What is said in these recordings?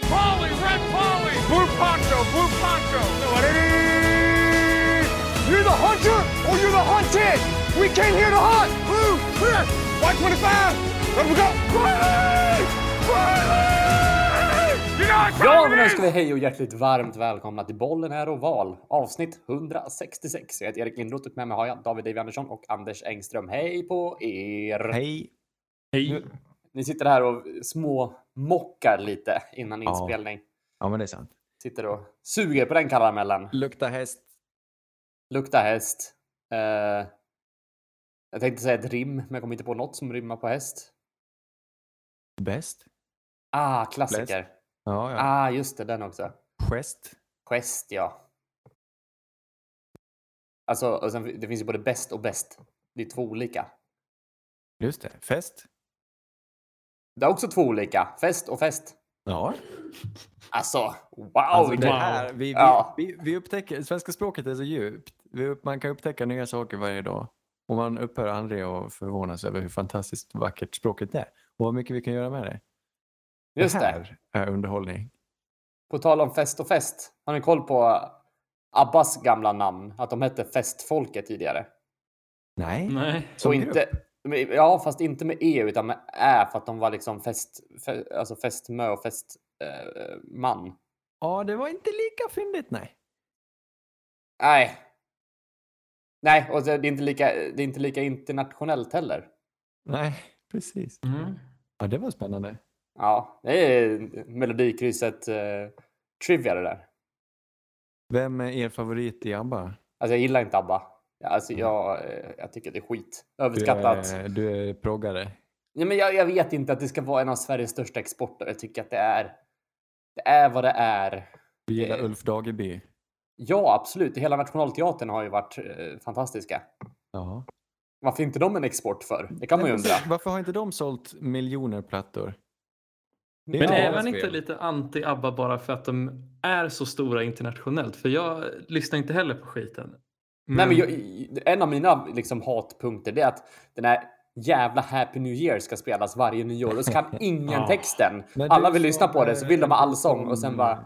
Red Polly, Red Polly, Blue Poncho, Blue Poncho. You're the hunter or you're the hunted. We came here to hunt. Blue, clear. White 25. Let we go. Riley! Riley! Ja, men nu ska vi hej och hjärtligt varmt välkomna till Bollen här och val. Avsnitt 166. Jag heter Erik Lindroth och med mig har jag David Davy Andersson och Anders Engström. Hej på er! Hej! Nu, ni sitter här och små mockar lite innan Ja. inspelning. Ja, men det är sant. Sitter och suger på den karamellen. Lukta häst. Lukta häst. Eh, jag tänkte säga ett rim, men jag kom inte på något som rimmar på häst. Bäst. Ah, klassiker. Ja, ja. Ah, just det, den också. Gest. Gest, ja. Alltså, sen, det finns ju både bäst och bäst. Det är två olika. Just det. Fest. Det är också två olika. Fest och fest. Ja. Alltså, wow! Alltså, det här, vi, vi, Ja. vi, vi upptäcker, svenska språket är så djupt. Man kan upptäcka nya saker varje dag. Och man upphör aldrig att förvånas över hur fantastiskt vackert språket är. Och vad mycket vi kan göra med det. Just det det. här är underhållning. På tal om fest och fest. Har ni koll på Abbas gamla namn? Att de hette Festfolket tidigare. Nej. Nej. Som och grupp. Ja, fast inte med E utan med Ä för att de var liksom fest, fe, alltså festmö och festman. Eh, man. Ja, det var inte lika fyndigt, nej. Nej. Nej, och det är inte lika, det är inte lika internationellt heller. Nej, precis. Mm. Ja, det var spännande. Ja, det är Melodikrysset eh, trivia det där. Vem är er favorit i ABBA? Alltså jag gillar inte ABBA. Alltså jag, eh, jag tycker det är skit. Du Överskattat. är, du är proggare. Nej, men jag, jag vet inte att det ska vara en av Sveriges största exporter. Jag tycker att det är, det är vad det är. Du gillar Eh. Ulf Dageby. Ja, absolut. Hela Nationalteatern har ju varit eh, fantastiska. Ja. Varför inte de en export för? Det kan man ju undra. Varför har inte de sålt miljoner plattor? Det är Men är man inte lite anti-ABBA bara för att de är så stora internationellt? För jag lyssnar inte heller på skiten. Nej, men jag, en av mina liksom, hatpunkter är att den här jävla Happy New Year ska spelas varje nyår och så kan ingen texten. Alla vill lyssna på det så vill de ha allsång och sen bara...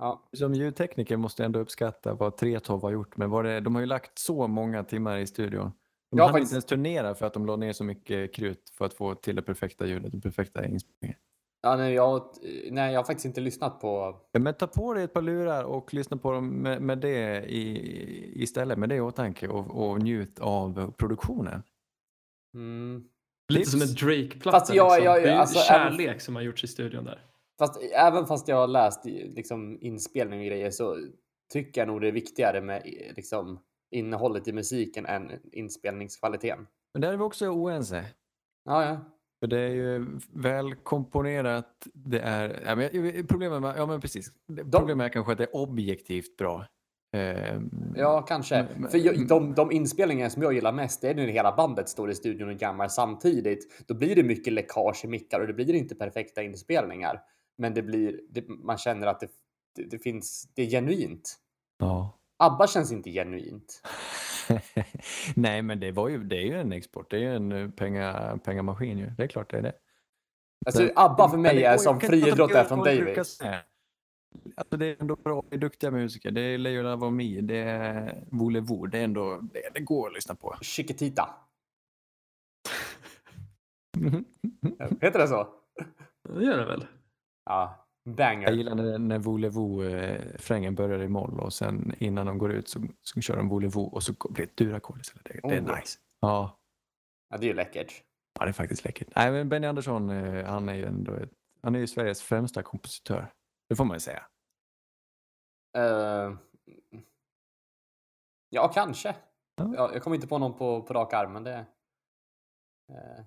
Ja, Som ljudtekniker måste jag ändå uppskatta vad Tretow har gjort. Men det, de har ju lagt så många timmar i studion. De Ja, hade faktiskt. inte ens turnera för att de la ner så mycket krut för att få till det perfekta ljudet, den perfekta inspelningen. Ja nej, jag, nej, jag har faktiskt inte lyssnat på... Men ta på dig ett par lurar och lyssna på dem med, med det i, istället, med det i åtanke och, och njut av produktionen. Mm. Lite som en Drake-platta. Liksom. jag- det är ju alltså, kärlek som har gjorts i studion där. Fast även fast jag har läst liksom, inspelning och grejer så tycker jag nog det är viktigare med liksom, innehållet i musiken än inspelningskvaliteten. Men där är vi också oense. Ja, ja. För det är ju väl komponerat. Det är, ja, men, problemet med, ja men precis. Problemet är kanske att det är objektivt bra. Ehm, Ja, kanske. Men- För jag, de, de inspelningar som jag gillar mest det är när hela bandet står i studion och jammar samtidigt. Då blir det mycket läckage i mickar och det blir inte perfekta inspelningar. Men det blir, det, man känner att det, det, det finns, det är genuint. Ja. ABBA känns inte genuint. Nej, men det, var ju, det är ju en export. Det är ju en eh, penga, pengamaskin ju. Det är klart det är det. Alltså, ABBA för mig är som friidrott är från Davis. Alltså det är ändå bra, det är duktiga musiker. Det är Leila Vomi, det är Volevo. Det är ändå, det, det går att lyssna på. Chiquitita. Heter det så? Det gör det väl? Ja, Jag banger. gillar när, när Volevo-frängen börjar i moll och sen innan de går ut så, så kör de Volevo och så blir det ett durackord istället. Det, det är Oh. nice. Ja. Ja, det är ju läckert. ja, det är faktiskt läckert. Nej, men Benny Andersson, eh, han är ju ändå ett, han är ju Sveriges främsta kompositör. Det får man ju säga. Eh, ja, kanske. Ja. Ja, jag kommer inte på någon på, på rak arm, men det... eh,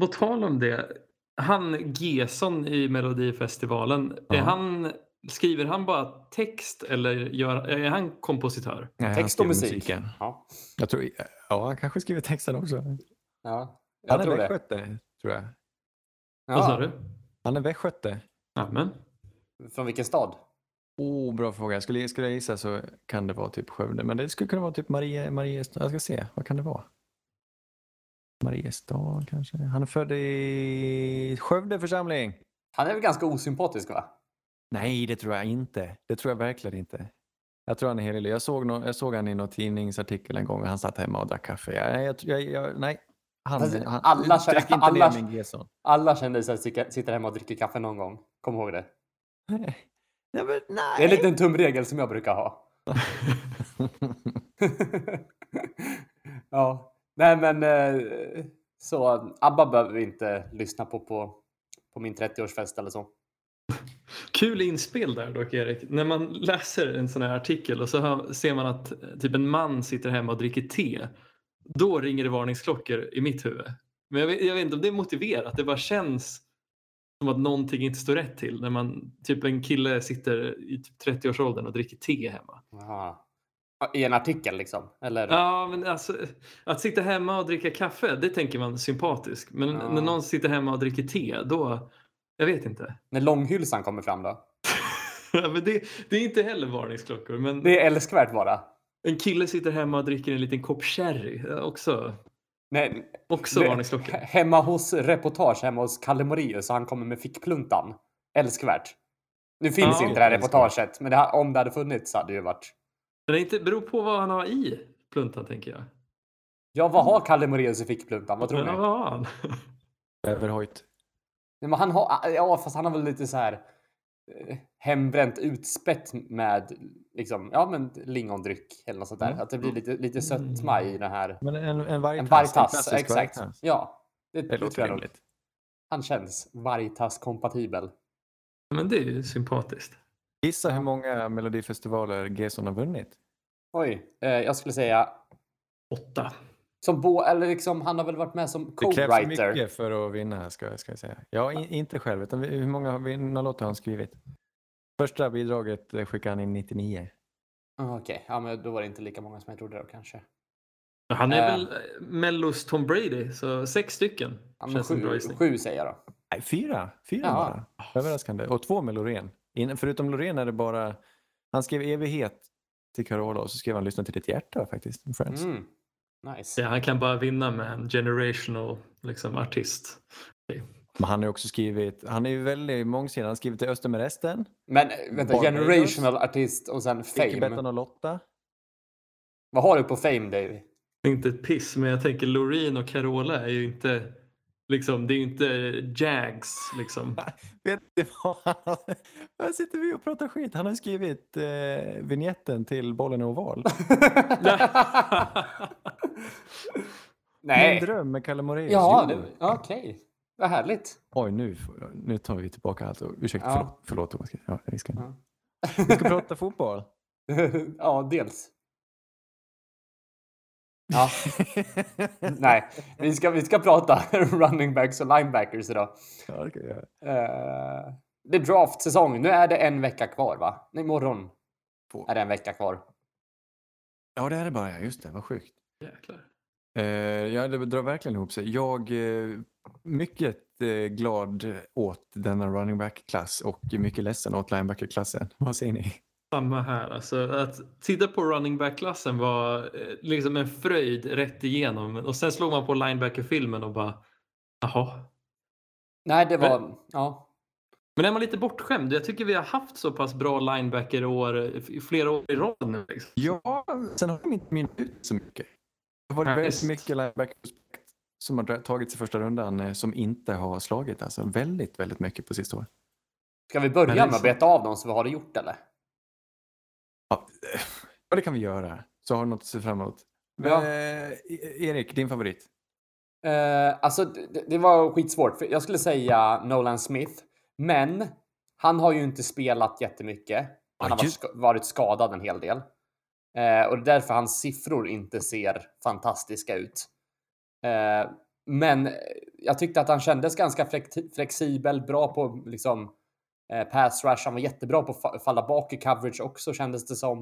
På tal om det. Han Gesson i Melodifestivalen. Ja. Är han, skriver han bara text eller gör, är han kompositör? Nej, han text och musik. musiken. Ja, Jag tror, ja, han kanske skriver texten också. ja jag Han är tror det. västgöte, tror jag. Vad sa Ja, du? Han är västgöte. Amen. från vilken stad? Oh, bra fråga. Skulle, skulle jag gissa så kan det vara typ Skövde. Men det skulle kunna vara typ Marie, Mariestad. Jag ska se. Vad kan det vara? Mariestad kanske? Han är född i Skövde församling. Han är väl ganska osympatisk, va? Nej, det tror jag inte. Det tror jag verkligen inte. Jag tror han är helig. Jag såg, no jag såg han i någon tidningsartikel en gång och han satt hemma och drack kaffe. Jag, jag, jag, jag, nej, han, Fast han alla- drick inte alla- ner min Gesson. Alla kändisar sitter hemma och dricker kaffe någon gång. Kom ihåg det. Nej, men, nej. Det är en liten tumregel som jag brukar ha. ja, nej men eh, så ABBA behöver vi inte lyssna på på, på min 30-årsfest eller så. Kul inspel där dock Erik. När man läser en sån här artikel och så hör- ser man att eh, typ en man sitter hemma och dricker te. Då ringer det varningsklockor i mitt huvud. Men jag vet, jag vet inte om det är motiverat. Det bara känns som att någonting inte står rätt till. När man, typ en kille sitter i typ 30-årsåldern och dricker te hemma. Aha. I en artikel liksom? Eller? Ja, men alltså att sitta hemma och dricka kaffe, det tänker man sympatisk. Men Ja. när någon sitter hemma och dricker te, då, jag vet inte. När långhylsan kommer fram då? Ja, men det, det är inte heller varningsklockor. Men Det är älskvärt bara. en kille sitter hemma och dricker en liten kopp sherry. Ja, Också, Nej, också det- varningsklockor. Hemma hos reportage hemma hos Kalle Moraeus och han kommer med fickpluntan. Älskvärt. Nu finns Ja. inte det här reportaget, men det, om det hade funnits så hade det ju varit. Men det inte, beror på vad han har i pluntan tänker jag. Ja, vad har Kalle Moraeus i fickpluntan? Vad tror Men ni? vad har han? Överhojt. Nej, men han har, ja, fast han har väl lite så här eh, hembränt utspätt med liksom, ja men lingondryck eller något sånt där. Mm. Att det blir lite, lite sötma i den här. Men en, en vargtass. Exakt. vargtass. Ja, det, Det det låter rimligt. Han känns vargtass-kompatibel. Men det är ju sympatiskt. Gissa hur många melodifestivaler Gesson har vunnit? Oj, eh, jag skulle säga Åtta. som bo, eller liksom, han har väl varit med som Det krävs så co-writer. mycket för att vinna ska, jag- ska jag säga. Ja, in, inte själv, utan hur många vinnarlåtar har han skrivit? Första bidraget eh, skickade han in 99. Ah, Okej, ja men då var det inte lika många som jag trodde då kanske. Han är Eh. väl Mellos Tom Brady, så sex stycken. Ja, sju, sju säger jag då. Nej, fyra. Fyra Ja. bara. Överraskande. Och två med Loreen. In, förutom Loreen är det bara... Han skrev evighet till Carola och så skrev han lyssna till ditt hjärta faktiskt. med Friends. Mm. Nice. Ja, han kan bara vinna med en generational liksom, artist. Men han har ju också skrivit, han är ju väldigt mångsidig. Han har skrivit till Öster med resten. Men vänta, Barbados. generational artist och sen Icke fame. Bettan och Lotta. Vad har du på fame Dave? Inte ett piss, men jag tänker Loreen och Carola är ju inte liksom, det är ju inte Jags liksom. Vet du vad? Här sitter vi och pratar skit. Han har skrivit eh, vignetten till Bollen är oval. Min Nej. dröm med Kalle Moraeus. Ja, okej. Vad härligt. Oj, nu, nu tar vi tillbaka allt. Ursäkta, Ja. förlåt, förlåt Thomas. Ja, vi, ska, Ja. vi ska prata fotboll. ja, dels. Ja, nej. Vi ska, vi ska prata running backs och linebackers idag. ja, det kan vi göra. Uh, det är draft-säsong. Nu är det en vecka kvar, va? Nej, imorgon Två. är det en vecka kvar. Ja, det är det bara. Just det, vad sjukt. Jäklar. Eh, ja, det drar verkligen ihop sig. Jag är mycket eh, glad åt denna running back-klass och mycket ledsen åt linebacker-klassen. Vad säger ni? Samma här. Alltså, att titta på running back-klassen var eh, liksom en fröjd rätt igenom. Och sen slog man på linebacker-filmen och bara jaha. Nej, det var... Ja. Men är man lite bortskämd? Jag tycker vi har haft så pass bra linebacker år, i flera år i rad nu. Liksom. Ja, sen har de inte mynnat ut så mycket. Det har varit Ja, väldigt mycket linebackers som har tagits i första rundan eh, som inte har slagit. Alltså väldigt, väldigt mycket på sista året. Ska vi Men börja med att så- beta av dem så vi har det gjort, eller? Ja, det kan vi göra. Så har du något att se fram emot. Ja. Eh, Erik, din favorit? Eh, alltså, det, det var skitsvårt. För jag skulle säga Nolan Smith. Men han har ju inte spelat jättemycket. Han har varit, ska, varit skadad en hel del. Eh, och det är därför hans siffror inte ser fantastiska ut. Eh, men jag tyckte att han kändes ganska flex- flexibel, bra på liksom eh, pass rush. Han var jättebra på att fa- falla bak i coverage också kändes det som.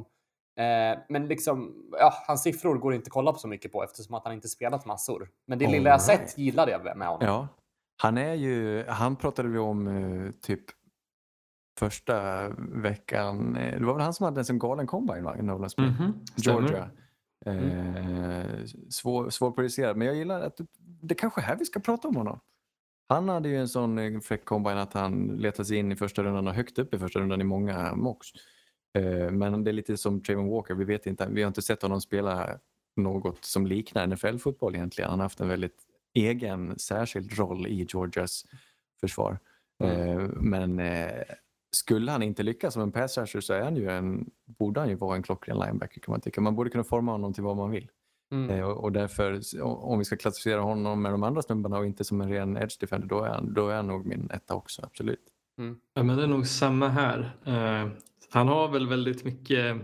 Eh, men liksom, ja, hans siffror går inte att kolla på så mycket på eftersom att han inte spelat massor. Men det lilla jag All right. sett gillade jag med honom. Ja, han är ju, han pratade vi om eh, typ första veckan. Eh, Det var väl han som hade en sån galen combine, va? Nolan Smith. Mhm, stämmer. Georgia. Eh, svår, svårproducerad, men jag gillar att det, det kanske är här vi ska prata om honom. Han hade ju en sån eh, fräck combine att han letade sig in i första rundan och högt upp i första rundan i många mocks. Eh, Men det är lite som Trayvon Walker, vi vet inte, vi har inte sett honom spela något som liknar NFL-fotboll egentligen. Han har haft en väldigt egen särskild roll i Georgias försvar. Eh, Men skulle han inte lyckas som en pass rusher så är han ju en, borde han ju vara en klockren linebacker kan man tycka. Man borde kunna forma honom till vad man vill. Mm. Eh, Och och därför, om vi ska klassificera honom med de andra snubbarna och inte som en ren edge defender, då är han, då är han nog min etta också, absolut. Ja, men det är nog samma här. Eh, han har väl väldigt mycket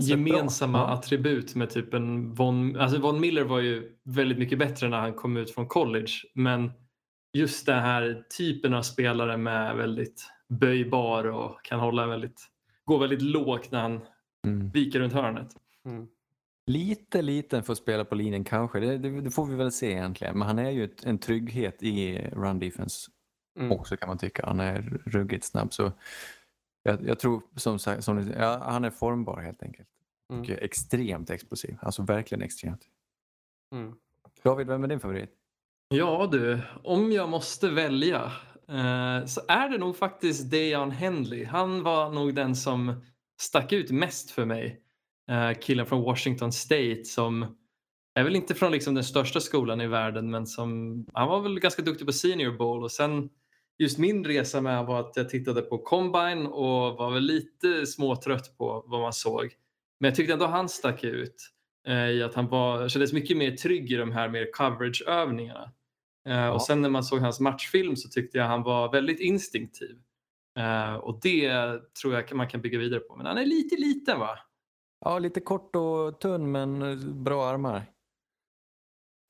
gemensamma Ja. attribut med typ en Von, alltså Von Miller var ju väldigt mycket bättre när han kom ut från college. Men just den här typen av spelare med väldigt böjbar och kan hålla väldigt, gå väldigt lågt när han Mm. viker runt hörnet. Mm. Lite liten för att spela på linjen kanske, det, det, det får vi väl se egentligen. Men han är ju ett, en trygghet i run defense Mm. också kan man tycka. Han är ruggigt snabb. Så jag, jag tror som sagt, som ja, han är formbar helt enkelt. Mm. Och extremt explosiv, alltså verkligen extremt. Mm. David, vem är din favorit? Ja du, om jag måste välja eh, så är det nog faktiskt Dejan Henley. Han var nog den som stack ut mest för mig. Eh, killen från Washington State som är väl inte från liksom den största skolan i världen men som han var väl ganska duktig på Senior Bowl och sen just min resa med var att jag tittade på Combine och var väl lite småtrött på vad man såg. Men jag tyckte ändå han stack ut eh, i att han var, kändes mycket mer trygg i de här mer coverage-övningarna. Eh, Och sen när man såg hans matchfilm så tyckte jag han var väldigt instinktiv. Eh, och det tror jag man kan bygga vidare på. Men han är lite liten va? Ja, lite kort och tunn men eh, bra armar.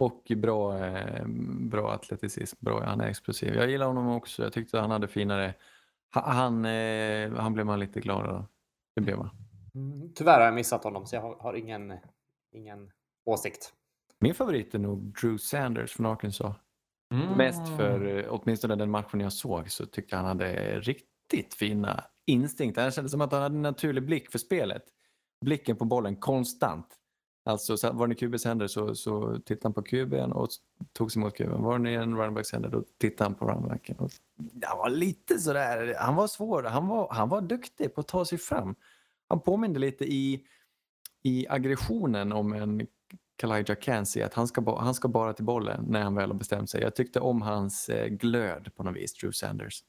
Och bra, eh, bra atleticism. Bra, han är explosiv. Jag gillar honom också. Jag tyckte han hade finare... Ha- Han, eh, han blev man lite glad av. Det blev man. Mm. Tyvärr har jag missat honom så jag har, har ingen, ingen åsikt. Min favorit är nog Drew Sanders från Arkansas. Mm. Mest för, åtminstone den matchen jag såg, så tyckte jag han hade riktigt fina instinkter. Det kändes som att han hade en naturlig blick för spelet. Blicken på bollen konstant. Alltså var det i QBs händer så, så tittade han på QBn och tog sig mot QBn. Var det en runbacks händer då tittade han på runbacken. Och han var lite sådär, han var svår, han var, han var duktig på att ta sig fram. Han påminde lite i, i aggressionen om en Kalijah Kansi att han ska, han ska bara till bollen när han väl har bestämt sig. Jag tyckte om hans eh, glöd på något vis, Drew Sanders.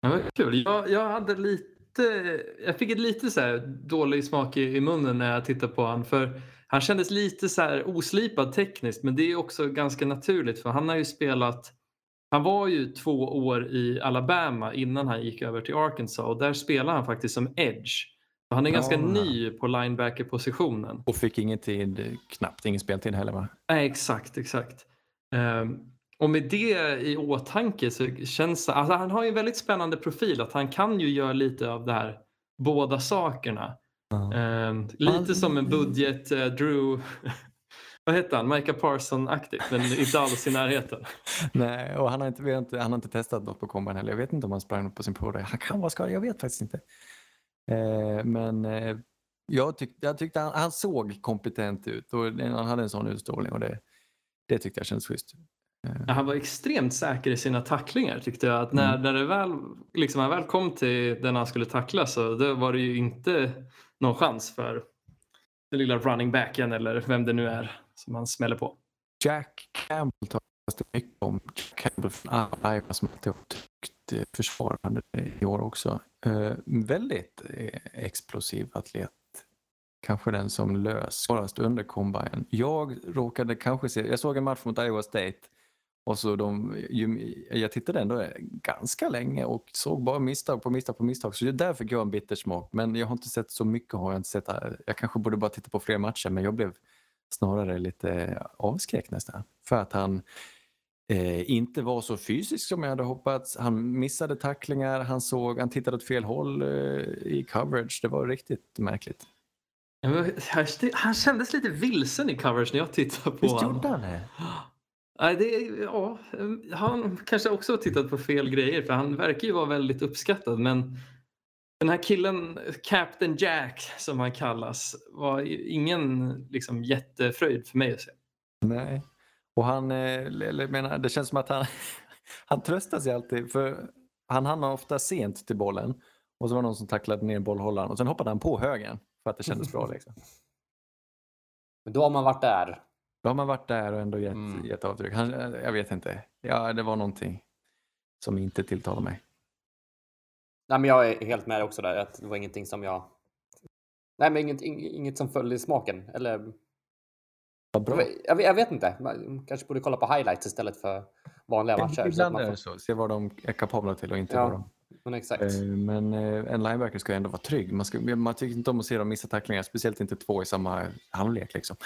Ja, kul. Jag, jag hade lite, jag fick ett lite så dålig smak i, i munnen när jag tittade på honom. För han kändes lite så oslipad tekniskt men det är också ganska naturligt för han har ju spelat han var ju två år i Alabama innan han gick över till Arkansas och där spelar han faktiskt som edge. Så han är ganska Ja. ny på linebacker-positionen. Och fick ingen tid, knappt ingen speltid heller va? Nej, exakt, exakt. Ehm, och med det i åtanke så känns det, alltså han har ju en väldigt spännande profil att han kan ju göra lite av det här båda sakerna. Ehm, lite Han- som en budget eh, Drew, vad heter han, Micah Parson-aktigt men inte alls i närheten. Nej, och han har, inte, inte, han har inte testat något på combine heller. Jag vet inte om han sprang på sin pro day. Han kan vara skadad, jag vet faktiskt inte. Eh, men eh, jag, tyck, jag tyckte han, han såg kompetent ut och han hade en sån utstrålning och det, det tyckte jag kändes schysst. Ja, Han var extremt säker i sina tacklingar tyckte jag. Att när, när det väl, liksom, han väl kom till den han skulle tackla så då var det ju inte någon chans för den lilla running backen eller vem det nu är som han smäller på. Jack Campbell talas det mycket om. Jack Campbell från Iowa som alltid har tyckt eh, försvarande i år också. Eh, väldigt eh, explosiv atlet. Kanske den som lös svårast under combine. Jag råkade kanske se, jag såg en match mot Iowa State och så de, jag tittade ändå ganska länge och såg bara misstag på misstag på misstag. Så där fick jag en bitter smak. Men jag har inte sett så mycket. Har jag, inte sett, jag kanske borde bara titta på fler matcher men jag blev snarare lite avskräckt nästan. För att han eh, inte var så fysisk som jag hade hoppats. Han missade tacklingar, han, såg, han tittade åt fel håll eh, i coverage. Det var riktigt märkligt. Han kändes lite vilsen i coverage när jag tittade på Visst honom. gjorde han det? Nej, det, ja, han kanske också har tittat på fel grejer för han verkar ju vara väldigt uppskattad men den här killen, Captain Jack som han kallas, var ingen liksom, jättefröjd för mig att se. Nej. Och han, eh, eller, menar, det känns som att han, han tröstar sig alltid för han hamnar ofta sent till bollen och så var det någon som tacklade ner bollhållaren och sen hoppade han på högen för att det kändes bra. Liksom. Men då har man varit där. Då har man varit där och ändå gett, Mm. gett avtryck. Han, jag vet inte. Ja, det var någonting som inte tilltalade mig. Nej, men jag är helt med också där. Att det var ingenting som jag... Nej, men inget, ing- inget som föll i smaken. Eller... Vad bra. Jag, vet- jag vet inte. Man kanske borde kolla på highlights istället för vanliga matcher. Ibland är det så. Se vad de är kapabla till och inte Ja. vad de... Men exakt. Eh, Men eh, en linebacker ska ändå vara trygg. Man, ska, man tycker inte om att se dem missa tacklingar, speciellt inte två i samma halvlek. Liksom.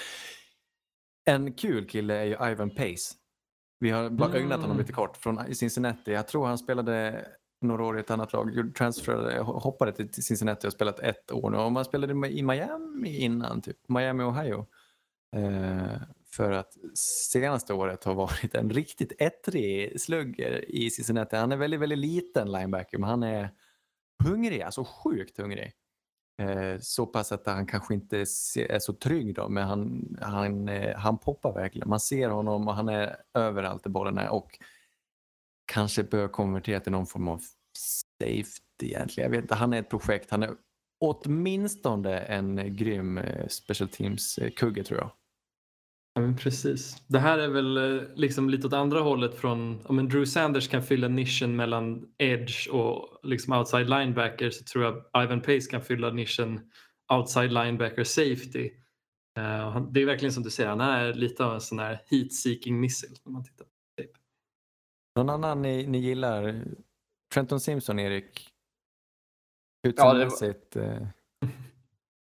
En kul kille är ju Ivan Pace. Vi har bara Mm. ögnat honom lite kort från Cincinnati. Jag tror han spelade några år i ett annat lag, gjorde transfer, hoppade till Cincinnati och spelat ett år nu. Och man spelade i Miami innan, typ. Miami, Ohio. Eh, för att senaste året har varit en riktigt ettrig slugger i Cincinnati. Han är väldigt, väldigt liten linebacker, men han är hungrig, alltså sjukt hungrig. Eh, så pass att han kanske inte är så trygg då, men han, han, eh, han poppar verkligen. Man ser honom och han är överallt där bollen är och kanske bör konvertera till någon form av safety egentligen. Jag vet inte, han är ett projekt. Han är åtminstone en grym eh, special teams-kugge eh, tror jag. Ja, men precis. Det här är väl eh, liksom lite åt andra hållet från om en Drew Sanders kan fylla nischen mellan edge och liksom outside linebacker så tror jag Ivan Pace kan fylla nischen outside linebacker safety. Eh, det är verkligen som du säger, han är lite av en sån här heat seeking missile när man tittar på tape. Någon annan ni, ni gillar? Trenton Simpson, Erik? Ja, det Utseendemässigt? eh,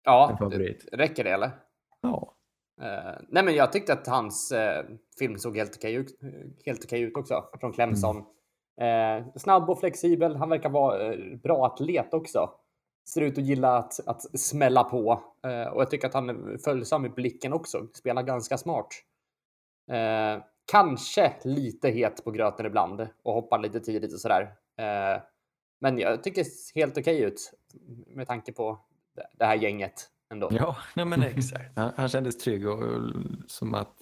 ja, räcker det eller? Ja. Eh, nej, men jag tyckte att hans eh, film såg helt okej ut, helt okej ut också från Clemson. Eh, snabb och flexibel. Han verkar vara eh, bra atlet också. Ser ut att gilla att, att smälla på eh, och jag tycker att han är följsam i blicken också. Spelar ganska smart. Eh, kanske lite het på gröten ibland och hoppar lite tidigt och sådär. Eh, men jag tycker helt okej ut med tanke på det här gänget ändå. Ja, nej men exakt. Han, han kändes trygg och, och som att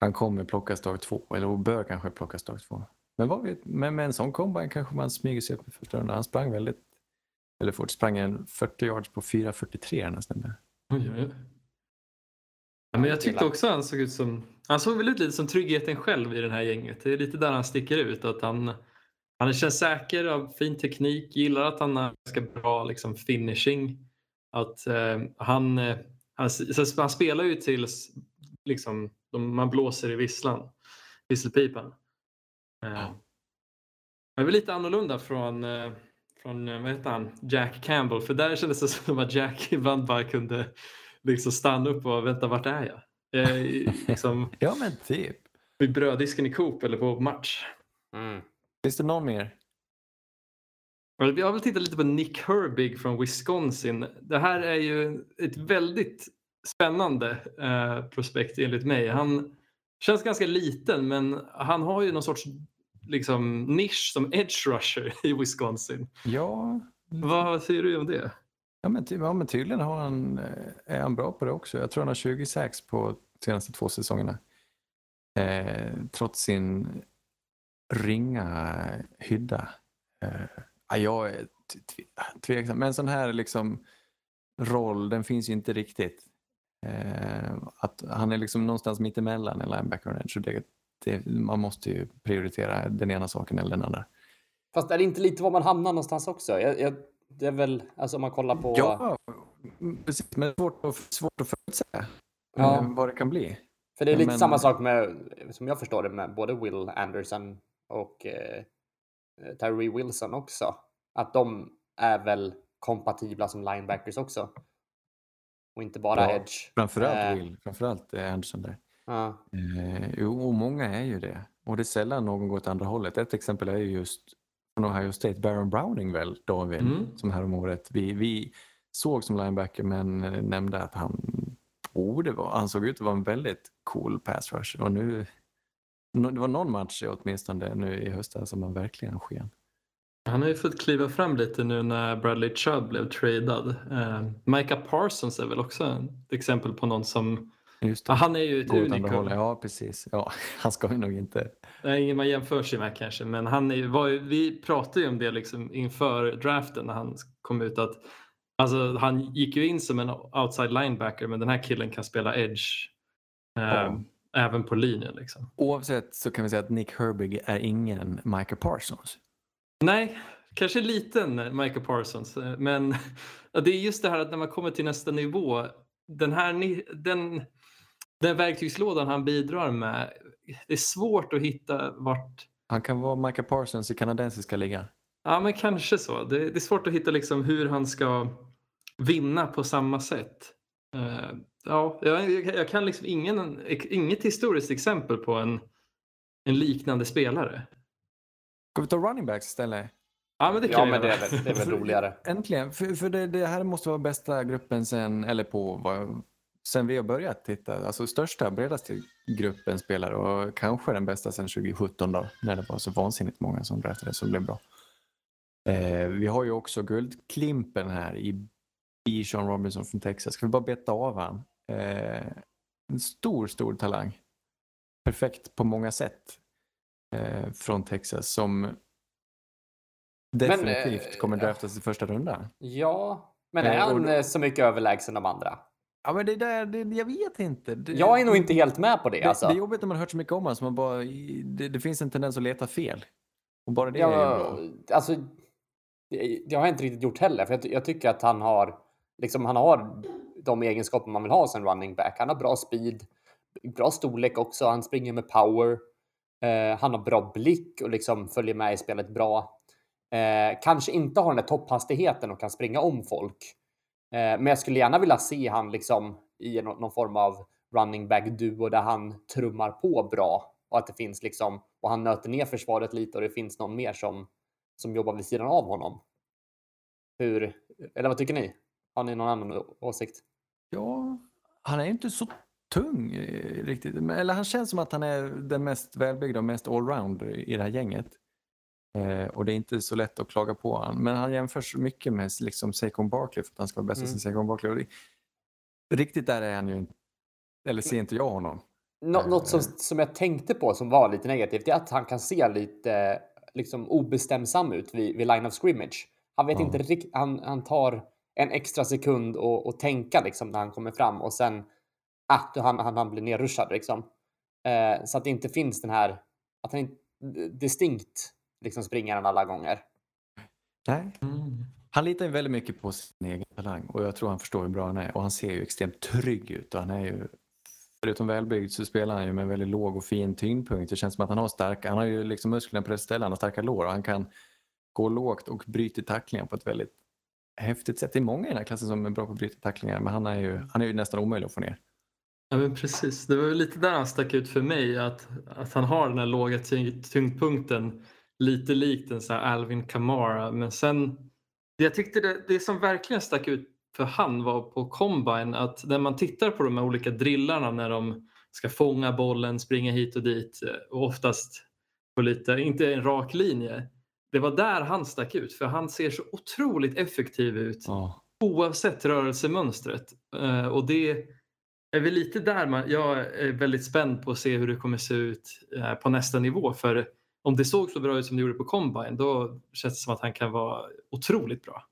han kommer plockas dag två, eller bör kanske plockas dag två. Men vad vet, men med en sån combine kanske man smyger sig upp i första rundan. Han sprang väldigt, eller fort, sprang en 40 yards på 4.43 nästan. Oj, oj, oj. Ja, men jag tyckte också han såg ut som, han såg väl ut lite som tryggheten själv i det här gänget. Det är lite där han sticker ut. Att han, han känns säker, av fin teknik, gillar att han har ganska bra liksom, finishing. Att eh, han, eh, han, så han spelar ju tills liksom, de, man blåser i visslan, visselpipan. Eh, det var lite annorlunda från, eh, från eh, vad heter han? Jack Campbell. För där kändes det som att Jack ibland bara kunde liksom stanna upp och vänta, vart är jag? Eh, liksom, Ja men typ. vid bröddisken i Coop eller på match. Mm. Finns det någon mer? Jag vill titta lite på Nick Herbig från Wisconsin. Det här är ju ett väldigt spännande eh, prospekt enligt mig. Han känns ganska liten men han har ju någon sorts liksom, nisch som edge rusher i Wisconsin. Ja, Vad säger du om det? ja, men, ty, ja men tydligen har han, eh, är han bra på det också. Jag tror han har 20 sax på senaste två säsongerna. Eh, trots sin ringa hydda. Eh, ja, jag är tveksam. Men en sån här liksom roll, den finns ju inte riktigt. Eh, att han är liksom någonstans mittemellan en linebacker och en edge. Det, det, man måste ju prioritera den ena saken eller den andra. Fast är det inte lite var man hamnar någonstans också? Jag, jag, det är väl, alltså om man kollar på... Ja, precis. Men svårt att, svårt att förutsäga Ja. eh, vad det kan bli. För det är lite men- samma sak med, som jag förstår det, med både Will Anderson och eh, Tyree Wilson också. Att de är väl kompatibla som linebackers också. Och inte bara Ja, edge. Framförallt Eh, Will, framförallt eh, Anderson där. Ja. Eh, jo, och många är ju det. Och det är sällan någon går åt andra hållet. Ett exempel är ju just från Ohio State, Baron Browning väl, David, Mm. som här om året. Vi, vi såg som linebacker men eh, nämnde att han borde vara, han såg ut att vara en väldigt cool pass rush. Och nu, det var någon match åtminstone nu i höstas som han verkligen sken. Han har ju fått kliva fram lite nu när Bradley Chubb blev tradad. Eh, Micah Parsons är väl också ett exempel på någon som Ja, han är ju ett unikum. Ja, precis. Ja, han ska vi nog inte... Det är ingen man jämför sig med kanske, men han är, ju- var, ju- vi pratade ju om det liksom inför draften när han kom ut att alltså, han gick ju in som en outside linebacker, men den här killen kan spela edge eh, Ja. Även på linjen. Liksom. Oavsett så kan vi säga att Nick Herbig är ingen Michael Parsons. Nej, kanske liten Michael Parsons, eh, men det är just det här att när man kommer till nästa nivå, den här den, den verktygslådan han bidrar med, det är svårt att hitta vart Han kan vara Michael Parsons i kanadensiska ligan. Ja, men kanske så. Det, det är svårt att hitta liksom hur han ska vinna på samma sätt. Ja, jag, jag, kan liksom ingen, inget historiskt exempel på en, en liknande spelare. Ska vi ta running backs istället? Ja, men det kan Ja, men det är väl, det är väl roligare. Äntligen, för, för det, det här måste vara bästa gruppen sen, eller på vad, sen vi har börjat titta. Alltså största, bredaste gruppen spelare och kanske den bästa sen 2017 då, när det var så vansinnigt många som draftades som blev bra. Eh, vi har ju också guldklimpen här i, i Sean Robinson från Texas. Ska vi bara beta av han? Eh, en stor, stor talang. Perfekt på många sätt eh, från Texas som definitivt eh, kommer draftas i första rundan. Ja, men Eh, är han då- eh, så mycket överlägsen de andra? Ja, men det där, det, jag vet inte. Det, Jag är nog inte helt med på det. det, Alltså. det är jobbigt när man har hört så mycket om honom, så man bara, det, det finns en tendens att leta fel. Och bara det är Ja, bra. alltså, det, har jag inte riktigt gjort heller, för jag, jag tycker att han har, liksom, han har de egenskaper man vill ha som running back. Han har bra speed, bra storlek också, han springer med power, eh, han har bra blick och liksom följer med i spelet bra. Eh, kanske inte har den där topphastigheten och kan springa om folk. Eh, men jag skulle gärna vilja se han liksom i någon, någon form av running back duo där han trummar på bra och att det finns liksom och han nöter ner försvaret lite och det finns någon mer som som jobbar vid sidan av honom. Hur eller vad tycker ni? Har ni någon annan åsikt? Ja, han är inte så tung eh, riktigt. Eller han känns som att han är den mest välbyggda och mest allround i det här gänget. Eh, och det är inte så lätt att klaga på honom. Men han jämförs mycket med liksom Saquon Barkley för att han ska vara bästa Mm. som Saquon Barkley. Det, riktigt där är han ju inte. Eller ser inte jag honom. Nå Eh. något som, som jag tänkte på som var lite negativt är att han kan se lite liksom obestämsam ut vid, vid line of scrimmage. Han vet Ja. inte riktigt, han, han tar en extra sekund och, och tänka liksom när han kommer fram och sen att han, han, han blir nerrushad liksom. Eh, så att det inte finns den här, att han inte distinkt liksom springer han alla gånger. Nej. Mm. Han litar ju väldigt mycket på sin egen talang och jag tror han förstår hur bra han är och han ser ju extremt trygg ut och han är ju förutom välbyggd så spelar han ju med väldigt låg och fin tyngdpunkt. Det känns som att han har starka, han har ju liksom musklerna på rätt ställe, han har starka lår och han kan gå lågt och bryta tacklingar på ett väldigt häftigt sätt. Det är många i den här klassen som är bra på att bryta tacklingar men han är ju, han är ju nästan omöjlig att få ner. Ja, men precis. Det var lite där han stack ut för mig, att, att han har den här låga tyng- tyngdpunkten lite likt en sån här Alvin Kamara. Men sen, det jag tyckte det, det som verkligen stack ut för han var på combine att när man tittar på de här olika drillarna när de ska fånga bollen, springa hit och dit eh, och oftast på lite, inte en rak linje. Det var där han stack ut för han ser så otroligt effektiv ut Ja. oavsett rörelsemönstret. Eh, och det är väl lite där man, jag är väldigt spänd på att se hur det kommer se ut eh, på nästa nivå. För om det såg så bra ut som det gjorde på Combine då känns det som att han kan vara otroligt bra.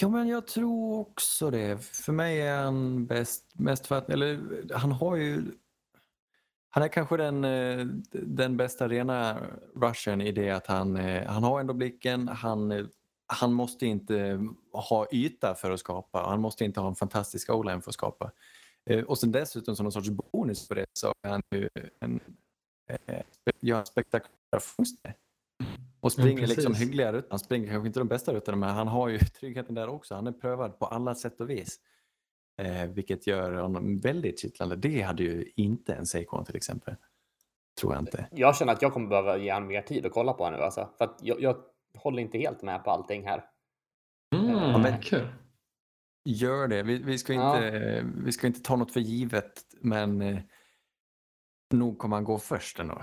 Ja, men jag tror också det. För mig är han bäst, mest för att, eller han har ju, han är kanske den, eh, den bästa rena rushen i det att han, eh, han har ändå blicken, han, eh, han måste inte ha yta för att skapa, han måste inte ha en fantastisk o-line för att skapa. Och sen dessutom som någon sorts bonus på det så är han ju en, gör en spektakulär fångster. Och springer liksom precis. hyggliga rutor. Han springer kanske inte de bästa rutorna men han har ju tryggheten där också. Han är prövad på alla sätt och vis. Eh, vilket gör honom väldigt kittlande. Det hade ju inte en Saquon till exempel. Tror jag inte. Jag känner att jag kommer behöva ge honom mer tid att kolla på honom nu alltså. För att jag, jag håller inte helt med på allting här. Mm, Ja, men- kul. Gör det. Vi, vi, ska, inte, eh, vi ska inte ta något för givet men eh, nog kommer han gå först ändå.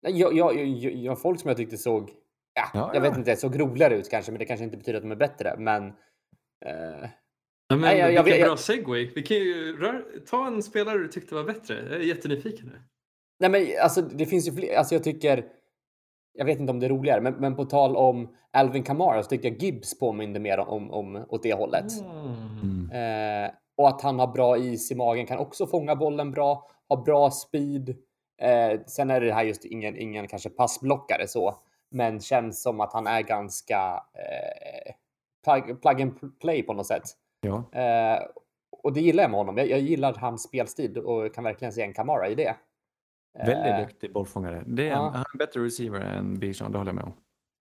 Jag, jag, jag, jag, folk som jag tyckte såg, ja, Ja, jag vet ja. inte, såg roligare ut kanske, men det kanske inte betyder att de är bättre. Men eh, Ja, men Nej, jag- jag- vilken jag- bra segway. Vi kan ju rör, ta en spelare du tyckte var bättre. Jag är jättenyfiken nu. Nej, men alltså det finns ju fler. Alltså jag tycker. Jag vet inte om det är roligare, men, men på tal om Alvin Kamara så tyckte jag Gibbs påminde mer om, om åt det hållet. Mm. Eh, och att han har bra is i magen, kan också fånga bollen bra, har bra speed. Eh, sen är det här just ingen, ingen kanske passblockare så, men känns som att han är ganska eh, plug, plug and play på något sätt. Ja. Eh, och det gillar jag med honom. Jag, jag gillar hans spelstil och kan verkligen se en Kamara i det. Väldigt Eh, duktig bollfångare. Det är ja. en, han är en bättre receiver än Bijan, det håller jag med om.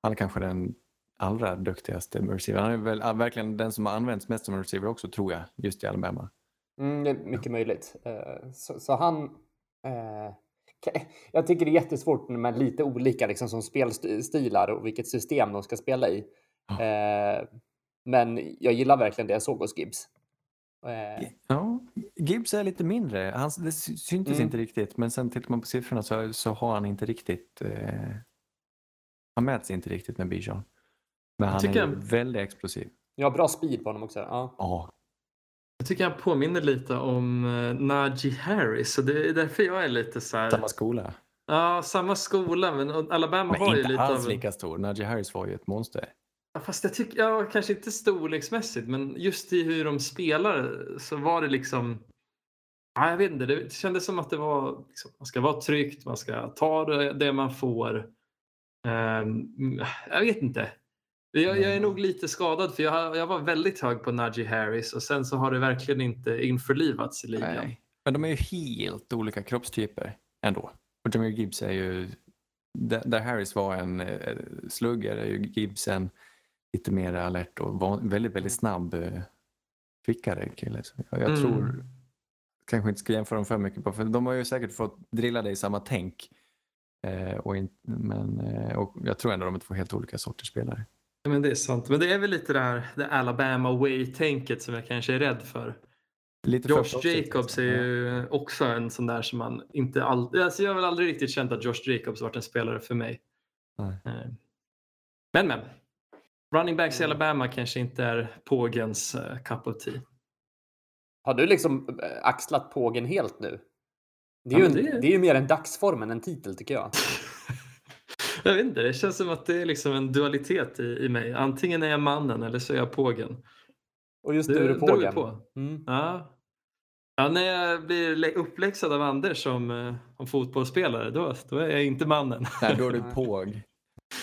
Han är kanske den allra duktigaste receiver. Han är väl ja, verkligen den som har använts mest som receiver också, tror jag, just i Alabama. Mm, det är mycket möjligt. Eh, Så, så han... eh, Jag tycker det är jättesvårt med lite olika liksom, som spelstilar och vilket system de ska spela i. Ja. Men jag gillar verkligen det jag såg hos Gibbs. Eh, Ja, Gibbs är lite mindre. Han, det sy- syntes Mm. inte riktigt, men sen tittar man på siffrorna så, så har han inte riktigt... Eh, han mäts inte riktigt med Bijan. Men han är han- väldigt explosiv. Jag har bra speed på honom också. Ja. Ja, Jag tycker han påminner lite om uh, Najee Harris. Så det är därför jag är lite så här... samma skola. Ja, samma skola. Men Alabama Men var ju inte lite alls av... lika stor. Najee Harris var ju ett monster. Ja, Fast jag tycker, ja, kanske inte storleksmässigt, men just i hur de spelar så var det liksom... Ja, jag vet inte, det kändes som att det var... Liksom, man ska vara tryggt, man ska ta det, det man får. Ehm, jag vet inte. Jag, jag är nog lite skadad för jag, jag var väldigt hög på Najee Harris och sen så har det verkligen inte införlivats i ligan. Nej. Men de är ju helt olika kroppstyper ändå. Och Jameer Gibbs är ju... Där där Harris var en eh, slugger är ju Gibbs en lite mer alert och väldigt, väldigt snabb eh, kvickare kille. Så jag, jag Mm. tror kanske inte ska jämföra dem för mycket på, för de har ju säkert fått drilla dig i samma tänk. Eh, och, in, men, eh, och jag tror ändå de är två helt olika sorters spelare. Ja, Men det är sant. Men det är väl lite det här det Alabama way-tänket som jag kanske är rädd för. Lite Josh Jacobs är ju också en sån där som man inte alltid... Alltså jag har väl aldrig riktigt känt att Josh Jacobs varit en spelare för mig. Nej. Eh, Men men. Running backs i Mm. Alabama kanske inte är pågens uh, cup of tea. Har du liksom eh, axlat pågen helt nu? Det Ja, är, ju, men en, det- det... är ju mer en dagsform än en titel tycker jag. jag vet inte, det känns som att det är liksom en dualitet i, i mig. Antingen är jag mannen eller så är jag pågen. Och just nu är du ju pågen. på. Mm. Ja. Ja, när jag blir lä- uppläxad av Anders som, eh, som fotbollsspelare, då, då är jag inte mannen. Nej, då är du påg.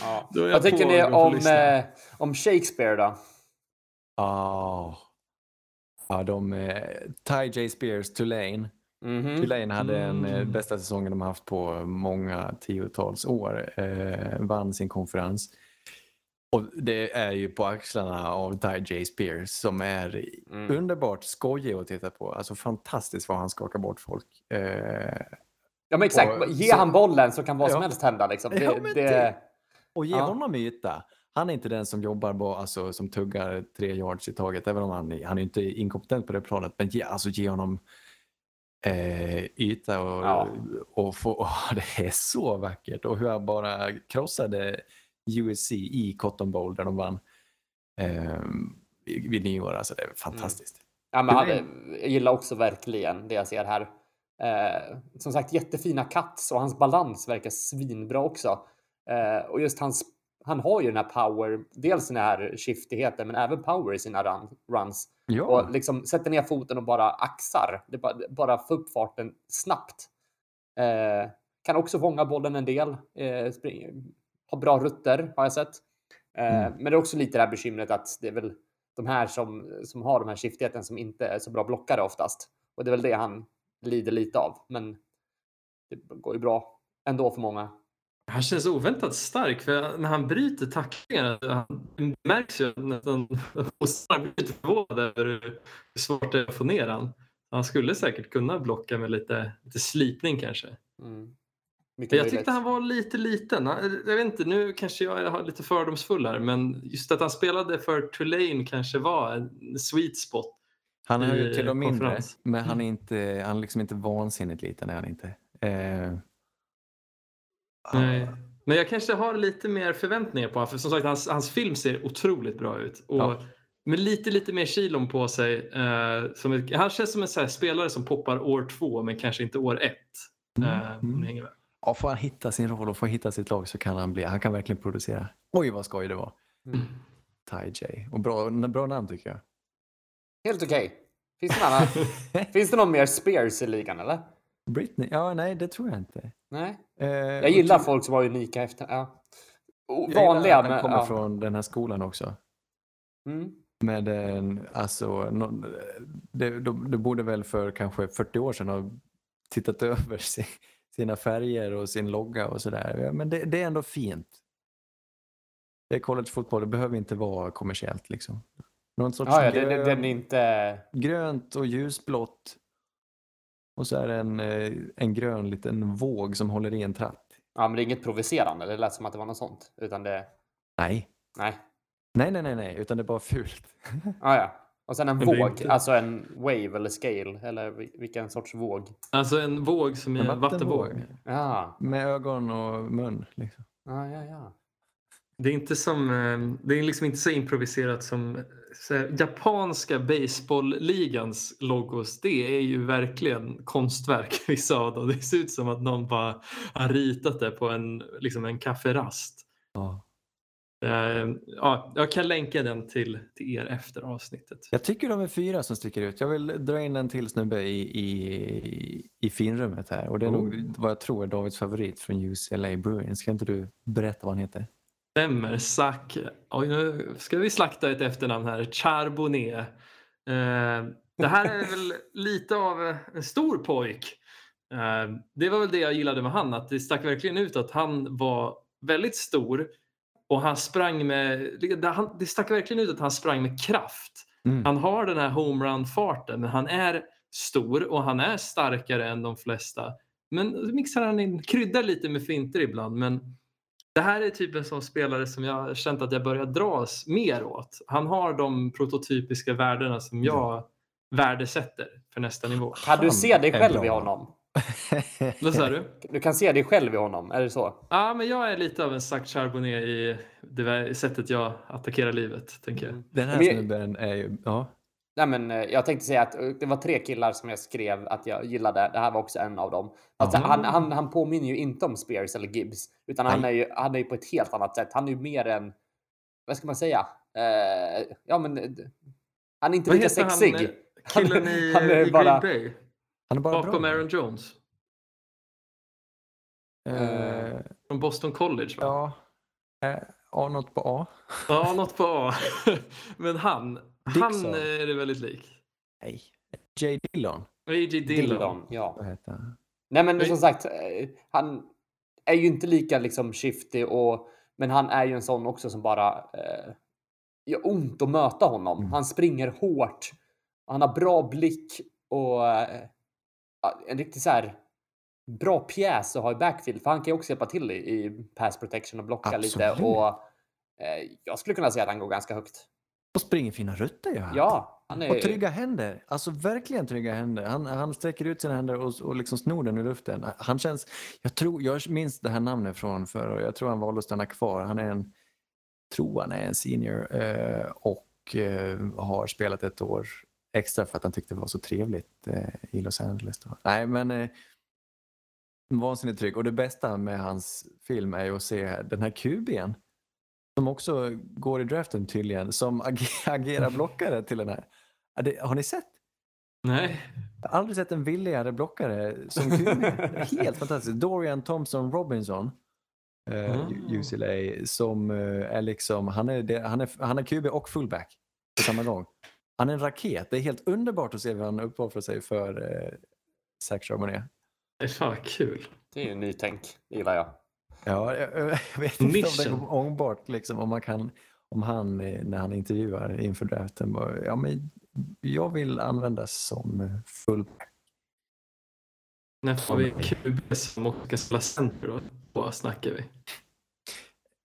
Ja. Vad tycker på ni om, eh, om Shakespeare då? Ah. Ja, de... Eh, Ty J. Spears, Tulane. Mhm. Tulane hade en eh, Mm. bästa säsongen de haft på många tiotals år. Eh, vann sin konferens. Och det är ju på axlarna av Ty J. Spears som är Mm. underbart skojig att titta på. Alltså fantastiskt vad han skakar bort folk. Eh, Ja men exakt, Och- ge så- han bollen så kan vad som Ja. helst hända. Liksom. Det, Ja, men det... det- och ge Ja. honom yta. Han är inte den som jobbar bara, alltså, som tuggar tre yards i taget, även om han, han är inte inkompetent på det planet. Men ge, alltså, ge honom eh, yta och, Ja. och få, åh, det är så vackert. Och hur han bara krossade USC i Cotton Bowl där de vann eh, vid nyår. Alltså, det är fantastiskt. Ja, men han, Tulane. jag gillar också verkligen det jag ser här. Eh, som sagt, jättefina cuts och hans balans verkar svinbra också. Eh, och just hans, han har ju den här power, dels den här skiftigheten, men även power i sina run, runs. Ja, Och liksom sätter ner foten och bara axar. Det bara, bara få upp farten snabbt. Eh, kan också fånga bollen en del. Eh, spring, har bra rutter har jag sett. Eh, Mm. Men det är också lite det här bekymret att det är väl de här som, som har de här skiftigheten som inte är så bra blockare oftast. Och det är väl det han lider lite av. Men det går ju bra ändå för många. Han känns oväntat stark för när han bryter tacklingar, han- märks ju nästan motståndaren blir lite förvånad över hur svårt det är att få ner han. Han skulle säkert kunna blocka med lite, lite slipning kanske. Mm. Jag möjligt. tyckte han var lite liten. Jag vet inte, nu kanske jag är lite fördomsfull här, men just att han spelade för Tulane kanske var en sweet spot. han är ju till och mindre, konferens. men han är, inte, han är liksom inte vansinnigt liten. Är han inte. Eh, Nej. Men jag kanske har lite mer förväntningar på honom. För som sagt, hans, hans film ser otroligt bra ut. Och Ja. med lite, lite mer kilon på sig. Eh, som ett, han känns som en så här spelare som poppar år två men kanske inte år ett. Eh, ni hänger med. Ja, får han hitta sin roll och får hitta sitt lag så kan han bli, han kan verkligen producera. Oj vad skoj det var. Mm. Ty J. Och bra, bra namn tycker jag. Helt okej. Finns, det någon Finns det någon mer Spears i ligan eller? Britney? Ja, nej det tror jag inte. Nej. Eh, Jag gillar folk som var unika efter... Ja. O- jag gillar Vanliga, han kommer Ja. från den här skolan också. Mm. Med en, alltså, nå- det, de, det borde väl för kanske 40 år sedan ha tittat över si- sina färger och sin logga och sådär. Ja, Men det, det är ändå fint. Det är collegefotboll, det behöver inte vara kommersiellt liksom. Någon sorts Ja, ja, det, det, grön, den är inte... grönt och ljusblått. Och så är det en, eh, en grön liten våg som håller i en tratt. Ja, men det är inget provocerande. Det lät som att det var något sånt. Utan det... Nej. Nej. Nej, nej, nej, nej, utan det är bara fult. Ja, ja. Och sen en Men är våg. inte- Alltså en wave eller scale. Eller vil- vilken sorts våg. Alltså en våg som i En en vattenvåg. Ja. Med ögon och mun. Liksom. Ja, ja, ja. Det är inte som, eh, det är liksom inte så improviserat som så här, japanska baseballligans logos. Det är ju verkligen konstverk vissa av dem. Det ser ut som att någon bara har ritat det på en, liksom en kafferast. Ja. Eh, Ja, jag kan länka den till, till er efter avsnittet. Jag tycker de är fyra som sticker ut. Jag vill dra in en till snubbe i, i, i finrummet här. Och det är nog vad jag tror är Davids favorit från UCLA Bruins. Ska inte du berätta vad han heter? Stämmer. Zack. Oj, nu ska vi slakta ett efternamn här. Charbonnet. Eh, det här är väl lite av en stor pojk. Eh, det var väl det jag gillade med han, att det stack verkligen ut att han var väldigt stor och han sprang med, det, stack verkligen ut att han sprang med kraft. Mm. Han har den här homerun-farten, men han är stor och han är starkare än de flesta. Men mixar han in, kryddar lite med finter ibland. Men det här är typ en sån spelare som jag har känt att jag börjar dras mer åt. Han har de prototypiska värdena som jag värdesätter för nästa nivå. Kan du se dig själv i honom? Vad sa du? Du kan se dig själv i honom, är det så? Ja, men jag är lite av en Zac Charbonnet i det sättet jag attackerar livet, tänker jag. Den här snubben är ju... Ja. Nej, men eh, jag tänkte säga att eh, det var tre killar som jag skrev att jag gillade. Det här var också en av dem. Alltså, han, han, han påminner ju inte om Spears eller Gibbs, utan han är, ju, han är ju på ett helt annat sätt. Han är ju mer en, vad ska man säga? Eh, ja, men eh, han är inte Vad lika han, sexig. eh, Killen i, han är i bara- Green Bay. Han är bara Bakom bra. Aaron Jones. Eh, Från Boston College va? ja. Eh, A, något på A? Ja, något på A. Men han, han Dixon. är det väldigt lik. Nej. J. Dillon. A.J. Dillon. Dillon, ja. Nej, men som sagt, eh, han är ju inte lika liksom shifty och men han är ju en sån också som bara eh, gör ont att möta honom. Mm. Han springer hårt. Han har bra blick och eh, en riktigt så här bra pjäs att ha i backfield för han kan ju också hjälpa till i, i pass protection och blocka lite Absolut. och eh, jag skulle kunna säga att han går ganska högt. Och springer fina rutter gör han. Ja, han är Och trygga händer. Alltså verkligen trygga händer. Han, han sträcker ut sina händer och, och liksom snor den ur luften. Han känns... Jag, tror, jag minns det här namnet från förr och jag tror han valde att stanna kvar. Han är en... tror han är en senior eh, och eh, har spelat ett år extra för att han tyckte det var så trevligt eh, i Los Angeles. Då. Nej, men eh, vansinnigt trygg. Och det bästa med hans film är ju att se den här QB'n som också går i draften tydligen, som ag- agerar blockare till den här. Har ni sett? Nej. Jag har aldrig sett en villigare blockare som Helt fantastiskt. Dorian Thompson Robinson, eh, Ah. UCLA, som eh, är liksom, han är, han, är, han är QB och fullback på samma gång. Han är en raket. Det är helt underbart att se hur han uppoffrar sig för eh, Zach Charbonnet. Det är fan kul. Det är ju nytänk, det gillar jag. Ja, jag, jag vet inte om det är ångbart liksom, om man kan, om han när han intervjuar inför draften bara, ja men jag vill användas som fullback. När får vi QB som också ska spela center då? Vad snackar vi?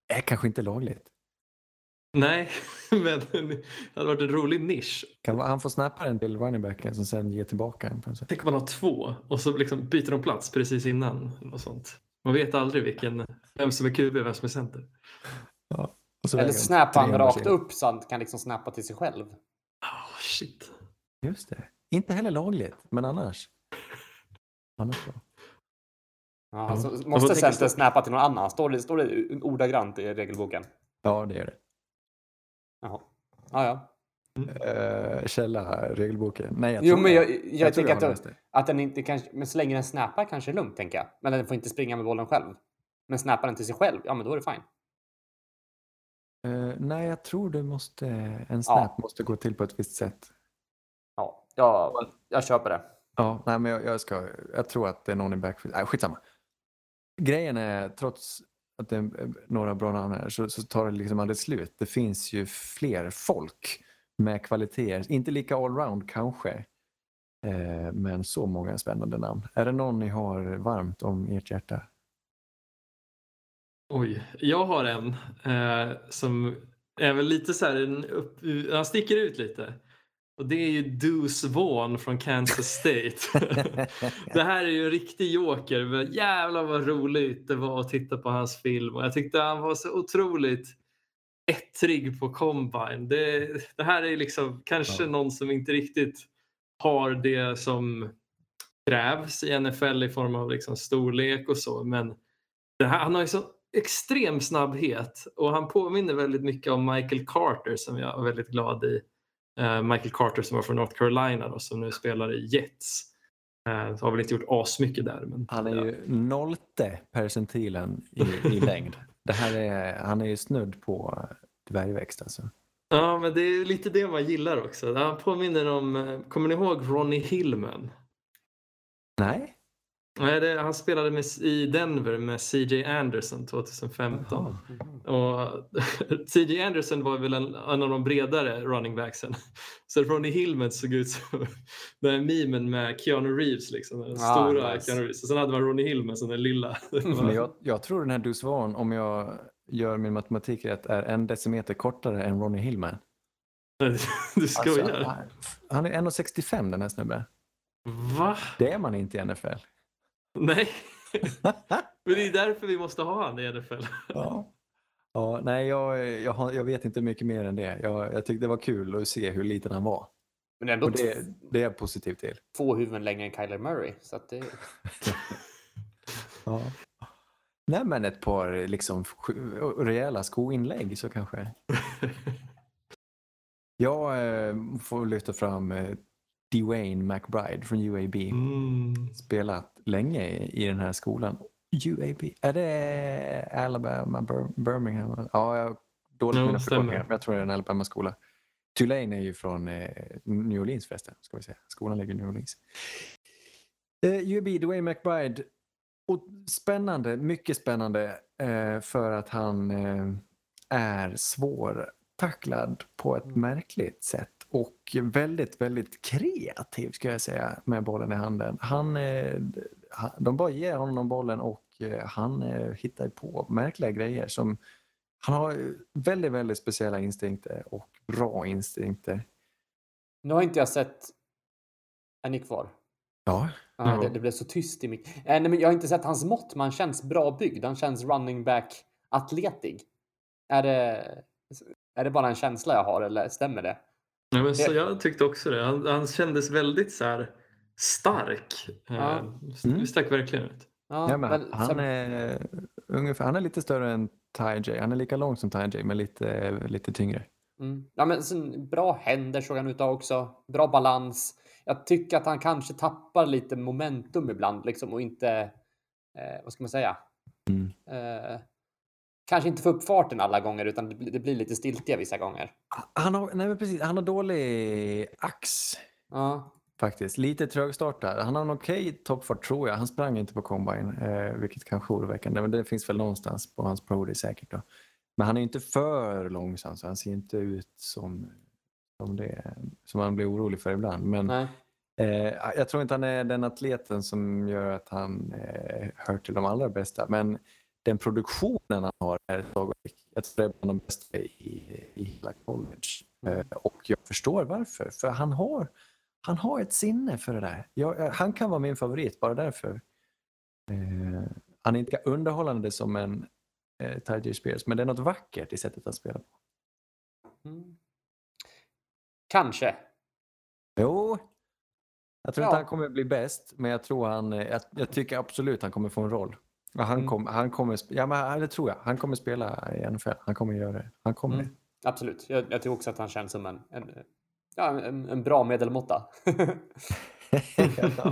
Det är kanske inte lagligt. Nej, men det hade varit en rolig nisch. Kan han får snappa den till running backen som sen ger tillbaka den. Tänk om man har två och så liksom byter de plats precis innan. något sånt. Man vet aldrig vilken, vem som är QB och vem som är center. Och så Eller snappar han 300 rakt upp så han kan liksom snappa till sig själv. Oh, shit. Just det. Inte heller lagligt, men annars. Annars bra. Ja, Ja. alltså, får måste tänka center stort. snappa till någon annan? Står det, står det ordagrant i regelboken? Ja, det gör det. Jaha. Ja, ja. Uh, källa, regelboken. Nej, jag Jo, tror men det. jag, jag, tror tänker jag att, det. att den inte kanske, men så länge den snappar kanske är lugnt tänker jag. Men den får inte springa med bollen själv. Men snappar den till sig själv, ja men då är det fine. Eh, nej, jag tror det måste, en snap måste gå till på ett visst sätt. Ja, jag, jag köper det. Ja, nej, men jag, jag, ska, jag tror att det är någon i backfield. Nej, skitsamma. Grejen är, trots att det är några bra namn här, så, så tar det liksom aldrig slut. Det finns ju fler folk med kvaliteter. Inte lika allround kanske, eh, men så många spännande namn. Är det någon ni har varmt om ert hjärta? Oj, jag har en eh, som är väl lite så här, en upp, han sticker ut lite. Och det är ju Deuce Vaughn från Kansas State. det här är ju en riktig joker. Men jävlar vad roligt det var att titta på hans film. Och jag tyckte han var så otroligt ettrig på combine. Det, det här är liksom kanske Ja. någon som inte riktigt har det som krävs i NFL i form av liksom storlek och så. Men här, han har ju så extrem snabbhet och han påminner väldigt mycket om Michael Carter som jag är väldigt glad i. Eh, Michael Carter som var från North Carolina och som nu spelar i Jets. Uh, har väl inte gjort asmycket där. Men, Han är ja. ju nollte percentilen i, i längd. Det här är, han är ju snudd på dvärgväxt alltså. Ja, men det är lite det man gillar också. Han påminner om, eh, kommer ni ihåg Ronnie Hillman? Nej? Nej, han spelade med, i Denver med CJ Anderson 2015. Och CJ Anderson var väl en, en av de bredare running backsen. Så Ronnie Hillman såg ut som den här memen med Keanu Reeves. Liksom, den Ah, stora nice. Keanu Reeves. Och sen hade man Ronnie Hillman som den lilla. Men jag, jag tror den här Deuce Vaughn, om jag gör min matematik rätt, är en decimeter kortare än Ronnie Hillman. du skojar? Alltså, han är 1,65 den här snubben. Va? Det är man inte i NFL. Nej. Men det är därför vi måste ha han i NFL. ja. Ja, nej, jag, jag, har, jag vet inte mycket mer än det. Jag, jag tyckte det var kul att se hur liten han var. Men ändå Och det, det är jag positiv till. två huvuden längre än Kyler Murray. Så att det, Ja. Nej, men ett par liksom rejäla skoinlägg så kanske. Jag eh, får lyfta fram eh, Dwayne McBride från UAB. Mm. Spelat länge i, i den här skolan. UAB, är det Alabama, Bir- Birmingham? Ja, jag har dåligt med mina förkortningar, men jag tror det är en Alabama-skola. Tulane är ju från eh, New Orleans förresten, ska vi säga. Skolan ligger i New Orleans. Eh, UAB, Dwayne McBride. Och spännande, mycket spännande eh, för att han eh, är svårtacklad på ett märkligt sätt och väldigt, väldigt kreativ ska jag säga med bollen i handen. Han, eh, de bara ger honom bollen och eh, han eh, hittar på märkliga grejer som han har väldigt, väldigt speciella instinkter och bra instinkter. nu har inte jag sett... Är ni kvar? Ja, Ja. det, det blev så tyst i mitt... Eh, nej, men jag har inte sett hans mått, men han känns bra byggd. Han känns running back atletig. Är det, är det bara en känsla jag har eller stämmer det? Ja, men så jag tyckte också det. Han, han kändes väldigt så här stark. Ja. Eh, Mm. Stack verkligen ut. Ja, ja men han, är, ungefär, han är lite större än Ty J. Han är lika lång som Ty J men lite, lite tyngre. Mm. Ja, men sen, bra händer såg han ut också. Bra balans. Jag tycker att han kanske tappar lite momentum ibland liksom och inte, eh, vad ska man säga? Mm. Eh, kanske inte får upp farten alla gånger utan det, blir- lite stiltiga vissa gånger. Han har, nej men precis, han har dålig ax Ja, faktiskt. Lite trögstartad. Han har en okej toppfart tror jag. Han sprang inte på combine, eh, vilket kanske är oroväckande. Men det finns väl någonstans på hans pro säkert. Då. Men han är inte för långsam så han ser inte ut som, som, det, som man blir orolig för ibland. Men nej. Eh, jag tror inte han är den atleten som gör att han eh, hör till de allra bästa. Men den produktionen han har är slagverk. Jag tror det är bland de bästa i, i hela college. Eh, och jag förstår varför. För han har, han har ett sinne för det där. Jag, eh, han kan vara min favorit bara därför. Eh, han är inte underhållande som en eh, Tyjae Spears, men det är något vackert i sättet att spela på. Mm. Kanske. Jo, jag tror Ja. inte han kommer bli bäst, men jag tror han, eh, jag, jag tycker absolut han kommer få en roll. Ja, Han, Mm. kom, han kommer, ja men det tror jag. Han kommer spela i NFL. Han kommer göra det. Han kommer Mm. Absolut. Jag, jag tror också att han känns som en, en, ja, en, en bra medelmåtta.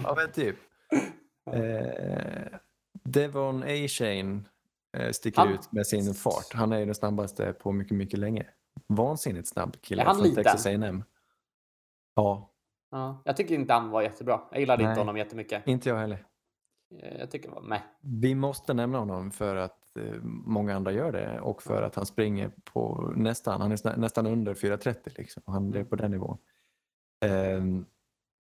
ja, men typ. Eh, Devon A-Shane eh, sticker Han- ut med sin fart. Han är ju den snabbaste på mycket, mycket länge. Vansinnigt snabb kille Är han från liten? Texas A&M. Ja, ja, jag tycker inte han var jättebra. Jag gillade Nej. inte honom jättemycket. inte jag heller. Eh, Jag tycker var med. Vi måste nämna honom för att eh, många andra gör det och för att han springer på nästan, han är nästan under 4.30 liksom. Han är på den nivån. Ehm,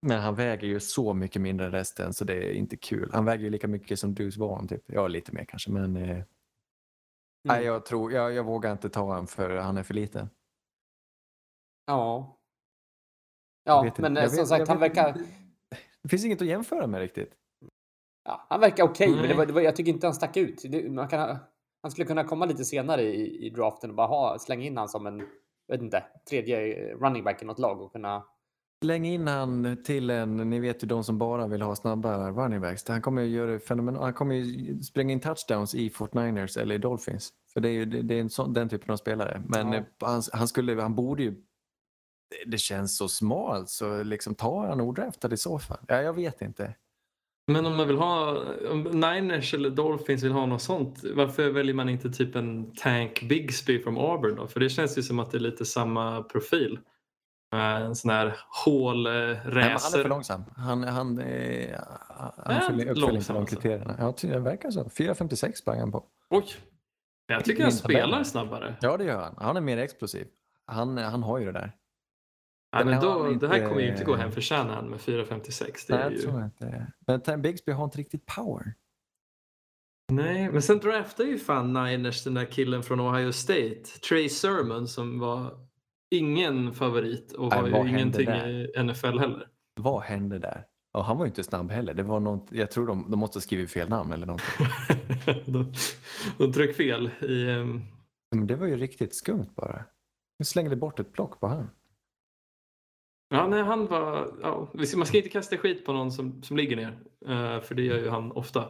men han väger ju så mycket mindre än resten så det är inte kul. Han väger ju lika mycket som Deuce Vaughn typ. Ja, lite mer kanske men eh, nej, jag tror, jag, jag vågar inte ta honom för han är för liten. Ja. Ja, men som sagt, han verkar. Det finns inget att jämföra med riktigt. Ja, han verkar okej, men det var, det var, jag tycker inte han stack ut. Det, man kan, han skulle kunna komma lite senare i, i draften och bara ha, slänga in han som en, vet inte, tredje eh, running back i något lag och kunna... Släng in han till en, ni vet ju de som bara vill ha snabba running backs. Han kommer ju göra det fenomenalt. Han kommer ju spränga in touchdowns i 49ers eller i Dolphins. För det är ju det, är en sån, den typen av spelare. Men Ja. eh, han, han, skulle, han borde ju... det- Det känns så smalt så liksom tar han odraftad i så fall. Ja, jag vet inte. Men om man vill ha, om Niners eller Dolphins vill ha något sånt, varför väljer man inte typ en Tank Bigsby från Auburn då? För det känns ju som att det är lite samma profil. Eh, En sån här Nej, men han är för långsam. Han, han, eh, han Är fyller han uppfyller inte de alltså? kriterierna. Ja, ty- det verkar så. 4.56 sprang han på. Oj! Jag tycker han spelar snabbare. Ja, det gör han. Han är mer explosiv. Han, han har ju det där. Ja, men då, han Det här inte- kommer ju inte gå hem för Shanahan med 4.56. Det Nej, jag ju... tror inte. Men Bigsby har inte riktigt power. Nej, men sen draftade ju fan Niners den där killen från Ohio State, Trey Sermon, som var ingen favorit och Nej, har ju ingenting i NFL heller. Vad hände där? Och han var ju inte snabb heller. Det var något, jag tror de, de måste ha skrivit fel namn eller någonting. de, de tryckte fel i... ehm, Men det var ju riktigt skumt bara. Nu slängde bort ett block på han. Ja, nej, han var... Ja, man ska inte kasta skit på någon som, som ligger ner, eh, för det gör ju han ofta.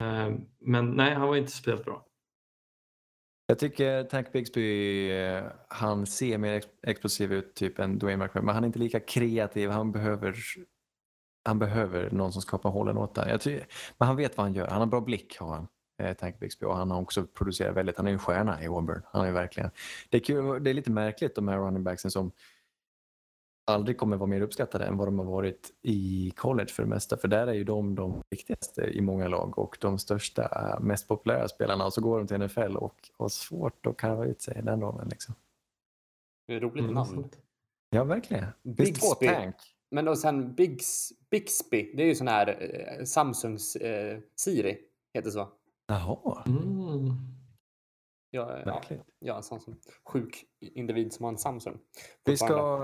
Eh, men nej, han var inte speciellt bra. Jag tycker Tank Bigsby, eh, han ser mer explosiv ut typ än Dwayne McMahon, men han är inte lika kreativ. Han behöver, han behöver någon som skapar hålen åt honom. Men han vet vad han gör. Han har bra blick har han. Tank Bigsby och han har också producerat väldigt. Han är ju en stjärna i Auburn. Han är verkligen. Det är, kul, det är lite märkligt de här running backsen som aldrig kommer vara mer uppskattade än vad de har varit i college för det mesta. För där är ju de de viktigaste i många lag och de största, mest populära spelarna. Och så går de till NFL och har svårt att karva ut sig i den rollen. Liksom. Det är roligt Mm, namn. Ja, verkligen. Det finns två Bigsby. tank. Men och sen Bigs, Bixby, det är ju sån här eh, Samsungs eh, Siri, heter så. Jaha, Mm. Jag, ja, jag är en sån som sjuk individ som har en Samsung. Vi ska,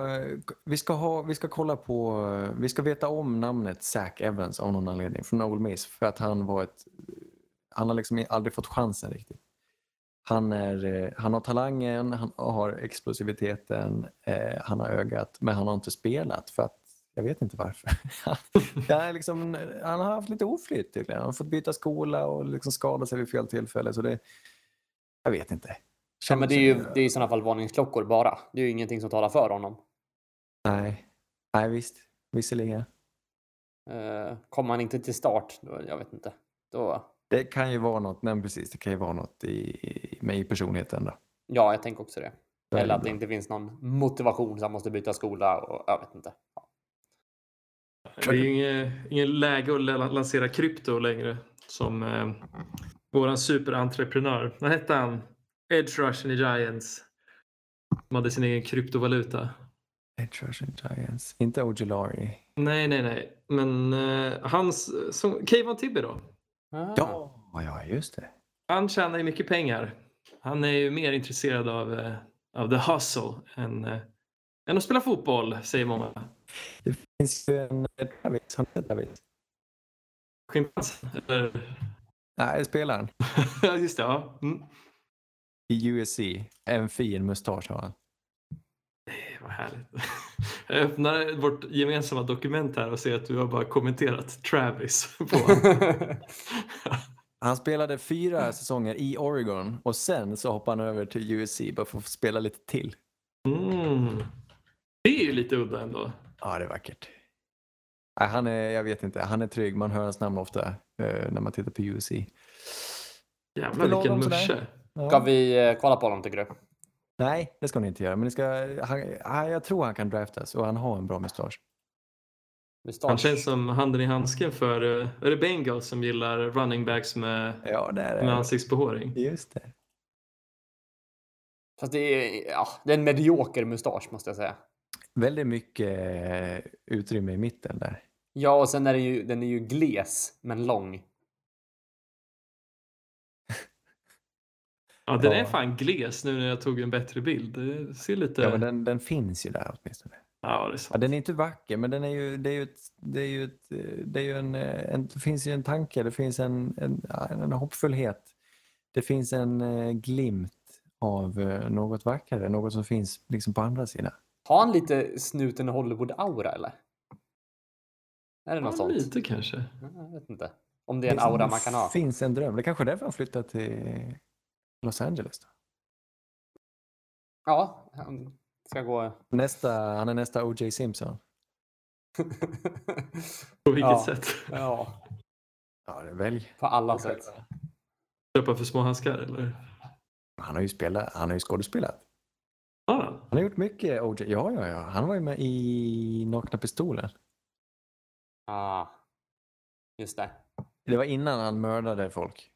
vi, ska ha, vi ska kolla på, vi ska veta om namnet Zach Evans av någon anledning från Ole Miss för att han var ett, han har liksom aldrig fått chansen riktigt. Han, är, eh, han har talangen, han har explosiviteten, eh, han har ögat men han har inte spelat för att jag vet inte varför. han, liksom, han har haft lite oflyt tydligen. Han har fått byta skola och liksom skada sig vid fel tillfälle. Så det, jag vet inte. Ja, men det är ju det är i sådana fall varningsklockor bara. Det är ju ingenting som talar för honom. Nej, Nej visst. Visserligen. Eh, kommer han inte till start, då, jag vet inte. Då, Det kan ju vara något, men precis, det kan ju vara något i, med i personligheten då. ja, jag tänker också det. Väldigt Eller att det bra. inte finns någon motivation så han måste byta skola och jag vet inte. Ja. Det är ju inget, ingen läge att la- lansera krypto längre. Som eh, våran superentreprenör. Vad hette han? Edge i Giants. Som hade sin egen kryptovaluta. Edge Rushing Giants. Inte Ojulari. Nej, nej, nej. Men eh, hans... Som, Kayvon Tibby då? Ah. Ja, ja, just det. Han tjänar ju mycket pengar. Han är ju mer intresserad av, eh, av the hustle än, eh, än att spela fotboll, säger många. Det finns ju en Travis. Han heter Travis. Schimpans? Eller? Nej, spelaren. Ja, just det. Ja. Mm. i USC. En fin mustasch har han. Eh, Vad härligt. Jag öppnar vårt gemensamma dokument här och ser att du har bara kommenterat Travis på. Han spelade fyra säsonger i Oregon och sen så hoppade han över till USC bara för att få spela lite till. mm. Det är ju lite udda ändå. Ja, det är vackert. Han är, jag vet inte, han är trygg. Man hör hans namn ofta när man tittar på USC. Jävlar vilken musche. Ja. Ska vi eh, kolla på honom tycker du? Nej, det ska ni inte göra. Men ni ska, han, ja, jag tror han kan draftas och han har en bra mustasch. Mustasch. Han känns som handen i handsken för, eh, är det Bengals som gillar running backs med, Ja, det är med det. ansiktsbehåring? Just det. Fast det är, ja, det är en medioker mustasch måste jag säga. Väldigt mycket eh, utrymme i mitten där. Ja, och sen är den ju, den är ju gles men lång. Ja, den Ja. är fan gles nu när jag tog en bättre bild. Det ser lite... Ja, men den, den finns ju där åtminstone. Ja, det är Ja, sant. den är inte vacker, men den är ju, det är ju, ett, det är ju, ett, det är ju en, eh, en, det finns ju en tanke, det finns en, en, ja, en hoppfullhet. Det finns en eh, glimt av eh, något vackrare, något som finns liksom på andra sidan. Har han lite snuten Hollywood-aura eller? Är det något Ja, sånt? lite kanske. Ja, Jag vet inte. Om det är en Det aura man kan ha. finns en dröm. Det är kanske är därför han flyttar till Los Angeles. Då. Ja, han ska gå... Nästa, han är nästa O.J. Simpson. På vilket Ja. sätt? ja, Ja, det välj. på alla sätt. Köpa för små handskar eller? Han har ju spelat, han har ju skådespelat. Ja, Han har gjort mycket O.J. Ja, ja, ja. Han var ju med i Nakna Pistolen. Ah, just det. Det var innan han mördade folk.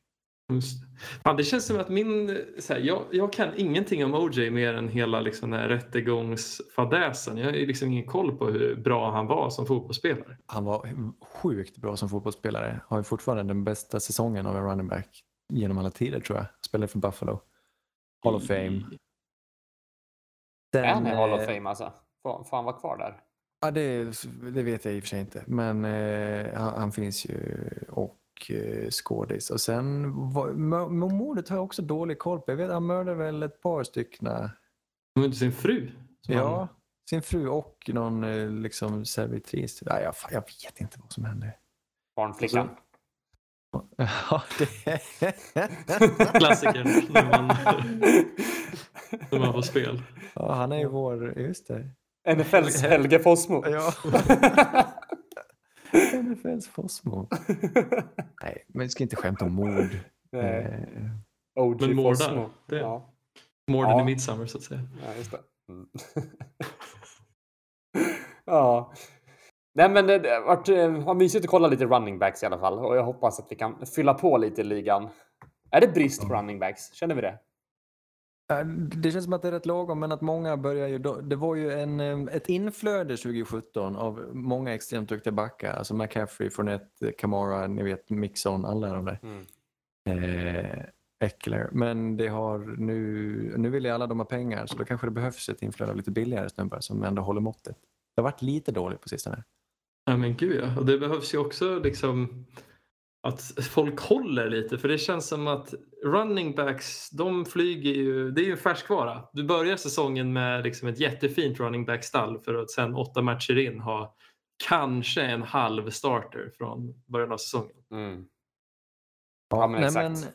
just det. Fan, det känns som att min... Så här, jag, jag kan ingenting om OJ mer än hela liksom, den här rättegångsfadäsen. Jag har ju liksom ingen koll på hur bra han var som fotbollsspelare. Han var sjukt bra som fotbollsspelare. Har ju fortfarande den bästa säsongen av en running back genom alla tider tror jag. Spelade för Buffalo. Hall of Fame. Sen, Är han i Hall of eh, Fame alltså? Får han vara kvar där? Ja, det, det vet jag i och för sig inte. Men eh, han, han finns ju och eh, skådis. Och sen mordet har jag också dålig koll på. Jag vet han mördade väl ett par stycken. Var inte sin fru. Ja, han- sin fru och någon eh, liksom servitris. Ja, jag, jag vet inte vad som hände. Barnflickan? Ja, det... Klassikern när man, när man får spel. ja, han är ju vår, just det. NFLs Helge Fossmo. Ja. NFLs Fossmo. Nej, men vi ska inte skämta om mord. Nej, Eh, OG Men mordar, det- Ja, Morden Ja. i Midsummer så att säga. ja, just det. Mm. ja. Nej men det det har varit eh, har mysigt att kolla lite running backs i alla fall och jag hoppas att vi kan fylla på lite i ligan. Är det brist på running backs? Känner vi det? Eh, Det känns som att det är rätt lagom, men att många börjar ju... Det var ju en, eh, ett inflöde 2017 av många extremt duktiga backar. Alltså McCaffrey, Fournette, Kamara, ni vet Mixon, alla de där. Mm. Eh, Eckler. Men det har nu... Nu vill ju alla de ha pengar, så då kanske det behövs ett inflöde av lite billigare snubbar som ändå håller måttet. Det har varit lite dåligt på sistone. Ja men gud ja. Och det behövs ju också liksom att folk håller lite för det känns som att running backs de flyger ju, det är ju en färskvara. Du börjar säsongen med liksom ett jättefint running back stall för att sen åtta matcher in ha kanske en halv starter från början av säsongen. Mm. Ja, men Nej, exakt.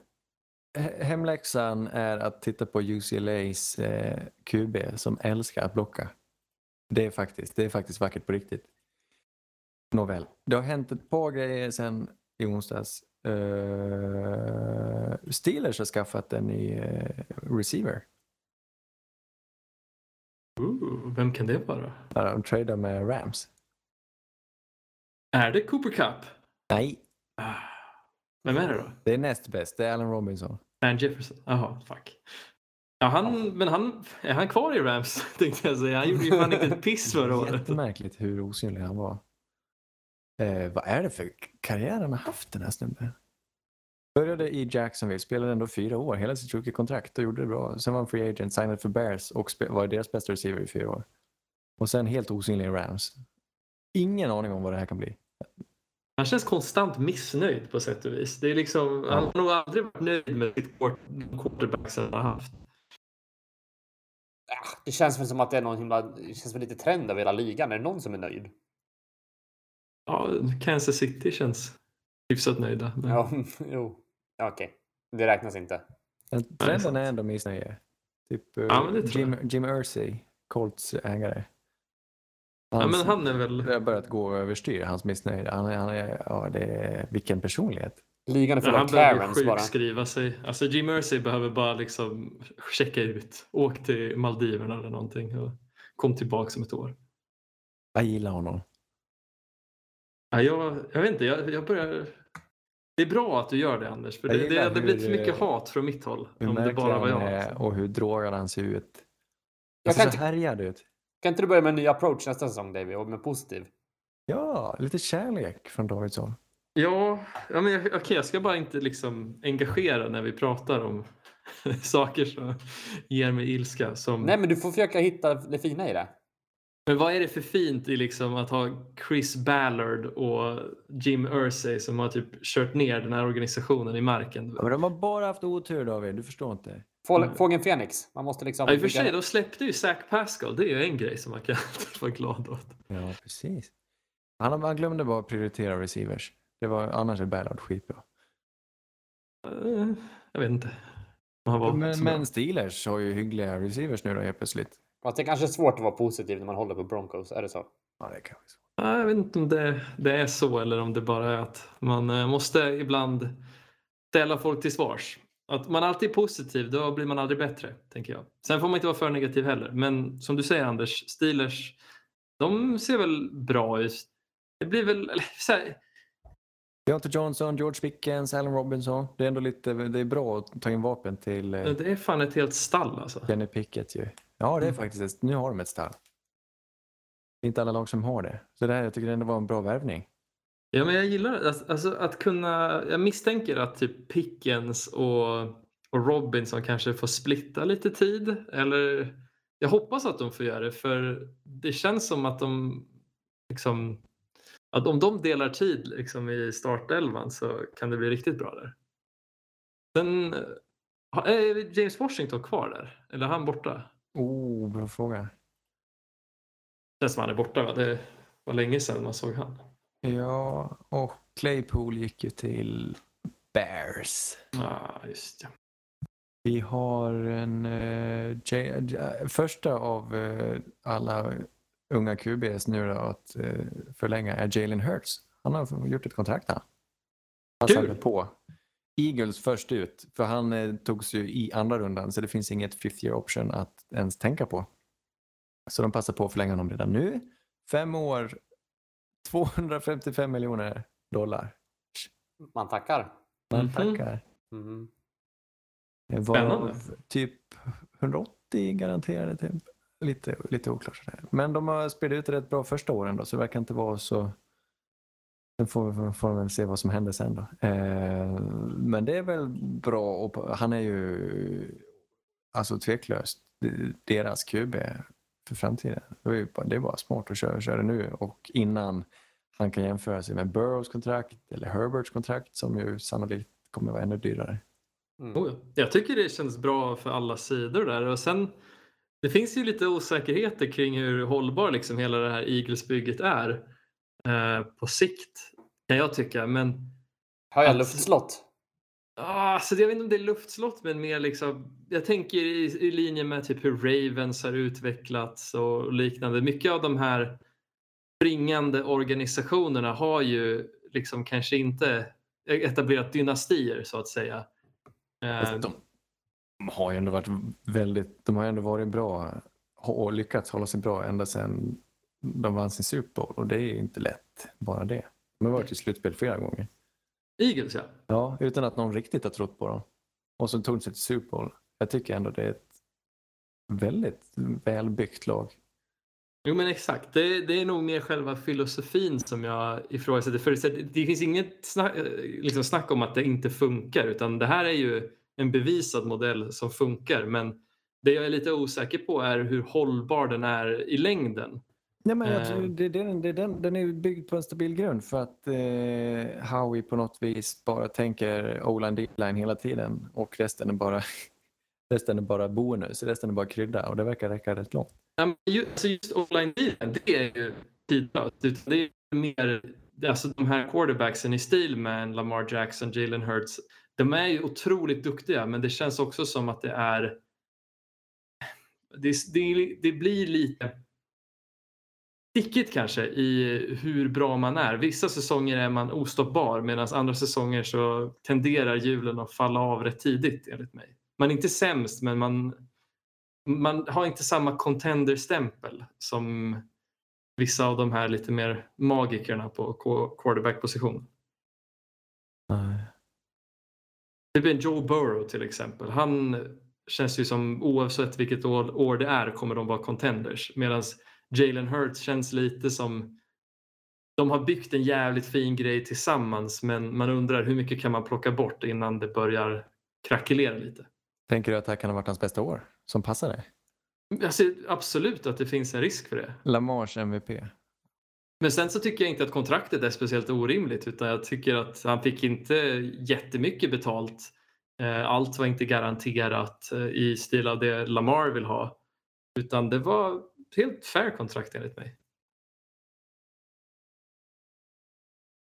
he- hemläxan är att titta på UCLAs eh, QB som älskar att blocka. Det är faktiskt, det är faktiskt vackert på riktigt. Nåväl, det har hänt ett par grejer sen i onsdags. Uh, Steelers har skaffat en ny eh, receiver. Ooh, vem kan det vara? Där de tradar med Rams. Är det Cooper Cup? Nej, Ah. Vem är det då? det är näst bäst. Det är Allen Robinson. Dan Jefferson? Jaha, fuck. Ja, han, men han, är han kvar i Rams tänkte jag säga. Han gjorde ju fan inte ett piss förra året. Jättemärkligt hur osynlig han var. Eh, vad är det för karriär han har haft den här snubben? Började i Jacksonville, spelade ändå fyra år, hela sitt rookie-kontrakt och gjorde det bra. Sen var han free agent, signade för Bears och var deras bästa receiver i fyra år. Och sen helt osynlig i Rams. Ingen aning om vad det här kan bli. Han känns konstant missnöjd på sätt och vis. Det är liksom, Han har nog aldrig varit nöjd med sitt quart- quarterback som han har haft. Det känns väl som att det är någon himla, det känns väl lite trend över hela ligan. Är det någon som är nöjd? Ja, Kansas City känns hyfsat nöjda. Men... Ja, jo. Ja, Okej, det räknas inte. Men trenden är ändå missnöje. Typ eh, Ja, Jim, Jim Irsay, Colts ägare. ja, men han är väl... Det har börjat gå överstyr, hans missnöje. Han, är- han är, ja, det är, vilken personlighet. Ligan är full Ja, av han behöver Karens bara. sjukskriva sig. Alltså Jim Mercy behöver bara liksom checka ut. Åk till Maldiverna eller någonting och kom tillbaka om ett år. Jag gillar honom. Ja, jag, jag vet inte, jag, jag börjar... Det är bra att du gör det Anders, för det, det gillar hade blivit för mycket hat från mitt håll. Hur Om det bara var jag. är Alltså. och hur drogad han ser ut. Jag Han kan ser så härjad ut. Kan inte du börja med en ny approach nästa säsong Davy och med positiv? Ja, lite kärlek från Davidsson. Ja, ja men jag, okej, jag ska bara inte liksom engagera när vi pratar om saker som ger mig ilska. Som... Nej, men du får försöka hitta det fina i det. Men vad är det för fint i liksom att ha Chris Ballard och Jim Irsay som har typ kört ner den här organisationen i marken? Ja, men de har bara haft otur David, du förstår inte. Mm. Fågeln Fenix. Man måste liksom... Ja, I och för sig, de släppte ju Zach Pascal. Det är ju en grej som man kan vara glad åt. Ja, precis. Han, han glömde bara prioritera receivers. Det var, annars är Ballard skitbra. Eh, Jag vet inte. Men, men Steelers har ju hyggliga receivers nu då helt plötsligt. Fast det kanske är svårt att vara positiv när man håller på Broncos. Är det så? Ja, det kan vara så. Ja, Jag vet inte om det, det är så eller om det bara är att man eh, måste ibland ställa folk till svars. Att man alltid är positiv, då blir man aldrig bättre, tänker jag. Sen får man inte vara för negativ heller. Men som du säger Anders, Steelers, de ser väl bra ut. Det blir väl, så här, Deontay Johnson, George Pickens, Allen Robinson. Det är ändå lite, det är bra att ta in vapen till eh, det är fan ett helt stall alltså. Kenny Pickett ju. Ja, det är Mm. faktiskt Nu har de ett stall. Det är inte alla lag som har det. Så det här, jag tycker det ändå var en bra värvning. Ja, men jag gillar det. Alltså, alltså att kunna, jag misstänker att typ Pickens och, och Robinson kanske får splitta lite tid. Eller jag hoppas att de får göra det för det känns som att de liksom att om de delar tid liksom i startelvan så kan det bli riktigt bra där. Sen eh, har- är James Washington kvar där? Eller är han borta? Oh, bra fråga. Det känns som han är borta va? Det var länge sedan man såg han. Ja, och Claypool gick ju till Bears. Ja, just ja. Vi har en eh, J- J- första av eh, alla unga QBs nu då att eh, förlänga är Jalen Hurts. Han har gjort ett kontrakt här. Han Kul. på. Eagles först ut, för han eh, togs ju i andra rundan så det finns inget fifth year option att ens tänka på. Så de passar på att förlänga honom redan nu. Fem år, 255 miljoner dollar. Man tackar. Man Mhm. tackar. Mhm. Det var Spännande. typ 180 garanterade. Typ. Lite, lite oklart sådär. Men de har spelat ut rätt bra första åren då, så det verkar inte vara så... Sen får vi får vi väl se vad som händer sen då. Eh, men det är väl bra och han är ju alltså tveklöst deras QB för framtiden. Det är, ju bara, det är bara smart att köra, köra nu och innan han kan jämföra sig med Burrows kontrakt eller Herberts kontrakt som ju sannolikt kommer vara ännu dyrare. Mm. Oh, ja. Jag tycker det känns bra för alla sidor där. Och sen, det finns ju lite osäkerheter kring hur hållbar liksom hela det här Eagles-bygget är på sikt kan jag tycka. Men Har jag Att- luftslott? ah, alltså, jag vet inte om det är luftslott men mer liksom jag tänker i, i linje med typ hur Ravens har utvecklats och liknande. Mycket av de här springande organisationerna har ju liksom kanske inte etablerat dynastier så att säga. Eh, Fast De, de har ju ändå varit väldigt, de har ändå varit bra och lyckats hålla sig bra ända sedan de vann sin Super Bowl och det är inte lätt, bara det. De har varit i slutspel flera gånger. Eagles ja. Ja, utan att någon riktigt har trott på dem. Och så tog de sig till Super Bowl. Jag tycker ändå det är ett väldigt välbyggt lag. Jo men exakt, det, det är nog mer själva filosofin som jag ifrågasätter. För det- det finns inget snack, liksom snack om att det inte funkar utan det här är ju en bevisad modell som funkar. Men det jag är lite osäker på är hur hållbar den är i längden. Nej, men jag tror, det, det, det, den, den är byggd på en stabil grund för att eh, Howie på något vis bara tänker O-line, D-line hela tiden och resten är bara Resten är bara bonus, resten är bara krydda och det verkar räcka rätt långt. Ja, alltså just online-dealen, det är ju tidlöst. Det är mer, alltså de här quarterbacksen i stil med Lamar Jackson, Jalen Hurts. De är ju otroligt duktiga, men det känns också som att det är... Det, det, det blir lite stickigt kanske i hur bra man är. Vissa säsonger är man ostoppbar medan andra säsonger så tenderar hjulen att falla av rätt tidigt enligt mig. Man är inte sämst men man, man har inte samma contender-stämpel som vissa av de här lite mer magikerna på qu- quarterback-position. Nej. Det blir en Joe Burrow till exempel. Han känns ju som oavsett vilket år, år det är kommer de vara contenders. Medan Jalen Hurts känns lite som de har byggt en jävligt fin grej tillsammans men man undrar hur mycket kan man plocka bort innan det börjar krackelera lite. Tänker du att det här kan ha varit hans bästa år som passar dig? Jag ser absolut att det finns en risk för det. Lamars MVP. Men sen så tycker jag inte att kontraktet är speciellt orimligt utan jag tycker att han fick inte jättemycket betalt. Eh, Allt var inte garanterat eh, i stil av det Lamar vill ha. Utan det var helt fair kontrakt enligt mig.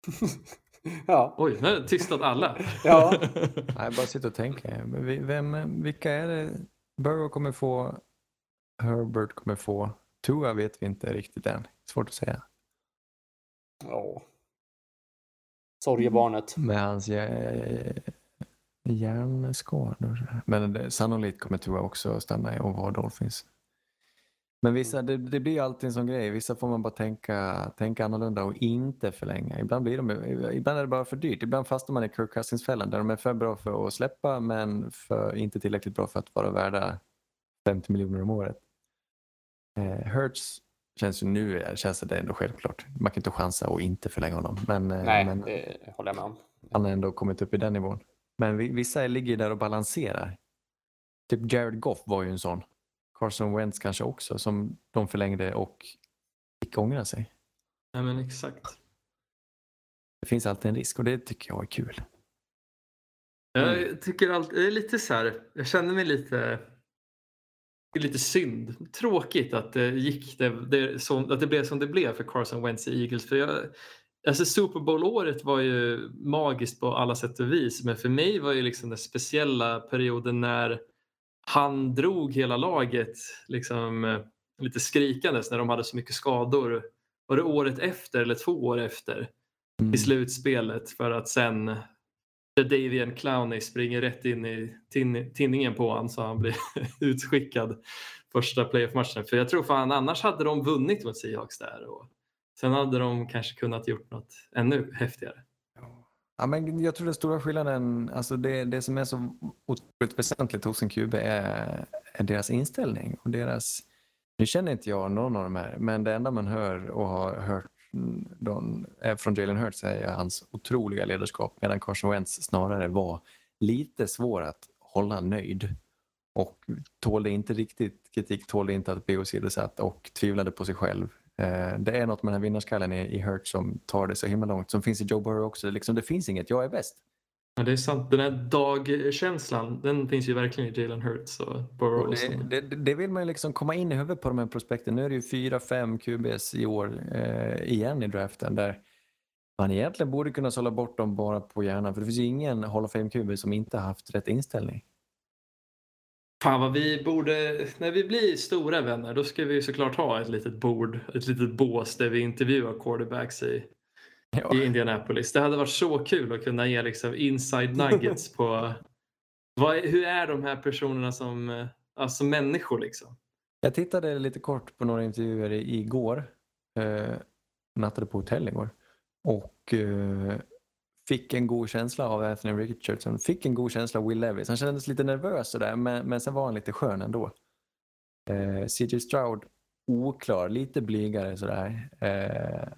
ja. Oj, nu har jag tystat alla. Ja. Nej, bara sitta och tänka. Vi- Vem, vilka är det? Burrow kommer få, Herbert kommer få, Tua vet vi inte riktigt än. Svårt att säga. ja. Sorgebarnet. Med hans hjärnskador. Men det, sannolikt kommer Tua också stanna och vara Dolphins. Men vissa, det, det blir alltid en sån grej. Vissa får man bara tänka, tänka annorlunda och inte förlänga. Ibland, blir de, ibland är det bara för dyrt. Ibland fastnar man i Kirk Cousins-fällan där de är för bra för att släppa men för, inte tillräckligt bra för att vara värda 50 miljoner om året. Eh, Hurts känns ju nu känns det ändå självklart. Man kan inte chansa och inte förlänga honom. Men, eh, Nej, men det håller jag med om. han har ändå kommit upp i den nivån. Men vi- vissa ligger där och balanserar. Typ Jared Goff var ju en sån. Carson Wentz kanske också som de förlängde och fick ångra sig. Ja, men exakt. Det finns alltid en risk och det tycker jag är kul. Jag tycker alltid, det är lite så här, jag känner mig lite lite synd. Tråkigt att det gick det, det, som, att det blev som det blev för Carson Wentz i Eagles. För jag, alltså Super Bowl-året var ju magiskt på alla sätt och vis men för mig var ju liksom den speciella perioden när han drog hela laget liksom, eh, lite skrikandes när de hade så mycket skador. Var det året efter eller två år efter Mm. i slutspelet för att sen Davian Clowney springer rätt in i tin- tinningen på honom så han blir utskickad första playoff-matchen. För jag tror fan annars hade de vunnit mot Seahawks där och sen hade de kanske kunnat gjort något ännu häftigare. Ja, men jag tror den stora skillnaden, alltså det, det som är så otroligt väsentligt hos en QB är, är deras inställning och deras, nu känner inte jag någon av de här, men det enda man hör och har hört de, eh, från Jalen Hurts är hans otroliga ledarskap medan Carson Wentz snarare var lite svår att hålla nöjd och tålde inte riktigt kritik, tålde inte att bli åsidosatt och tvivlade på sig själv. Eh, Det är något med den här vinnarskallen i, i Hurt som tar det så himla långt. Som finns i Joe Burrow också. Liksom, det finns inget, jag är bäst. Ja, det är sant. Den här dagkänslan den finns ju verkligen i Jalen Hurts och Burrow. Och det, det, det vill man ju liksom komma in i huvudet på de här prospekten. Nu är det ju fyra, fem QBs i år eh, igen i draften där man egentligen borde kunna sålla bort dem bara på hjärnan. För det finns ju ingen Hall of Fame QB som inte haft rätt inställning. Fan vad vi borde, när vi blir stora vänner då ska vi såklart ha ett litet bord, ett litet bås där vi intervjuar quarterbacks i, Ja. i Indianapolis. Det hade varit så kul att kunna ge liksom inside nuggets på vad, hur är de här personerna som alltså människor liksom. Jag tittade lite kort på några intervjuer i- igår. Eh, nattade på hotell igår. Och eh, fick en god känsla av Anthony Richardson. Fick en god känsla av Will Levis. Han kändes lite nervös sådär men, men sen var han lite skön ändå. Eh, CJ Stroud oklar, lite blygare sådär. Eh,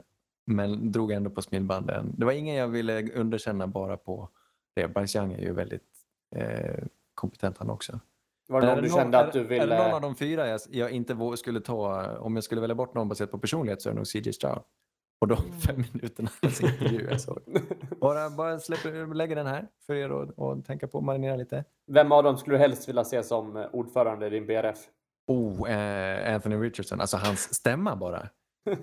men drog ändå på smilbanden. Det var ingen jag ville underkänna bara på det. Young är ju väldigt eh, kompetent han också. Var det Är någon du någon- kände är, att du Är det någon ville... av de fyra jag, jag inte skulle ta, om jag skulle välja bort någon baserat på personlighet så är det nog CJ Stroud. På de fem minuterna hans intervju såg. Bara, bara släpper, lägger den här för er att att tänka på och marinera lite. Vem av dem skulle du helst vilja se som eh, ordförande i din BRF? Oh, eh, Anthony Richardson, alltså hans stämma bara.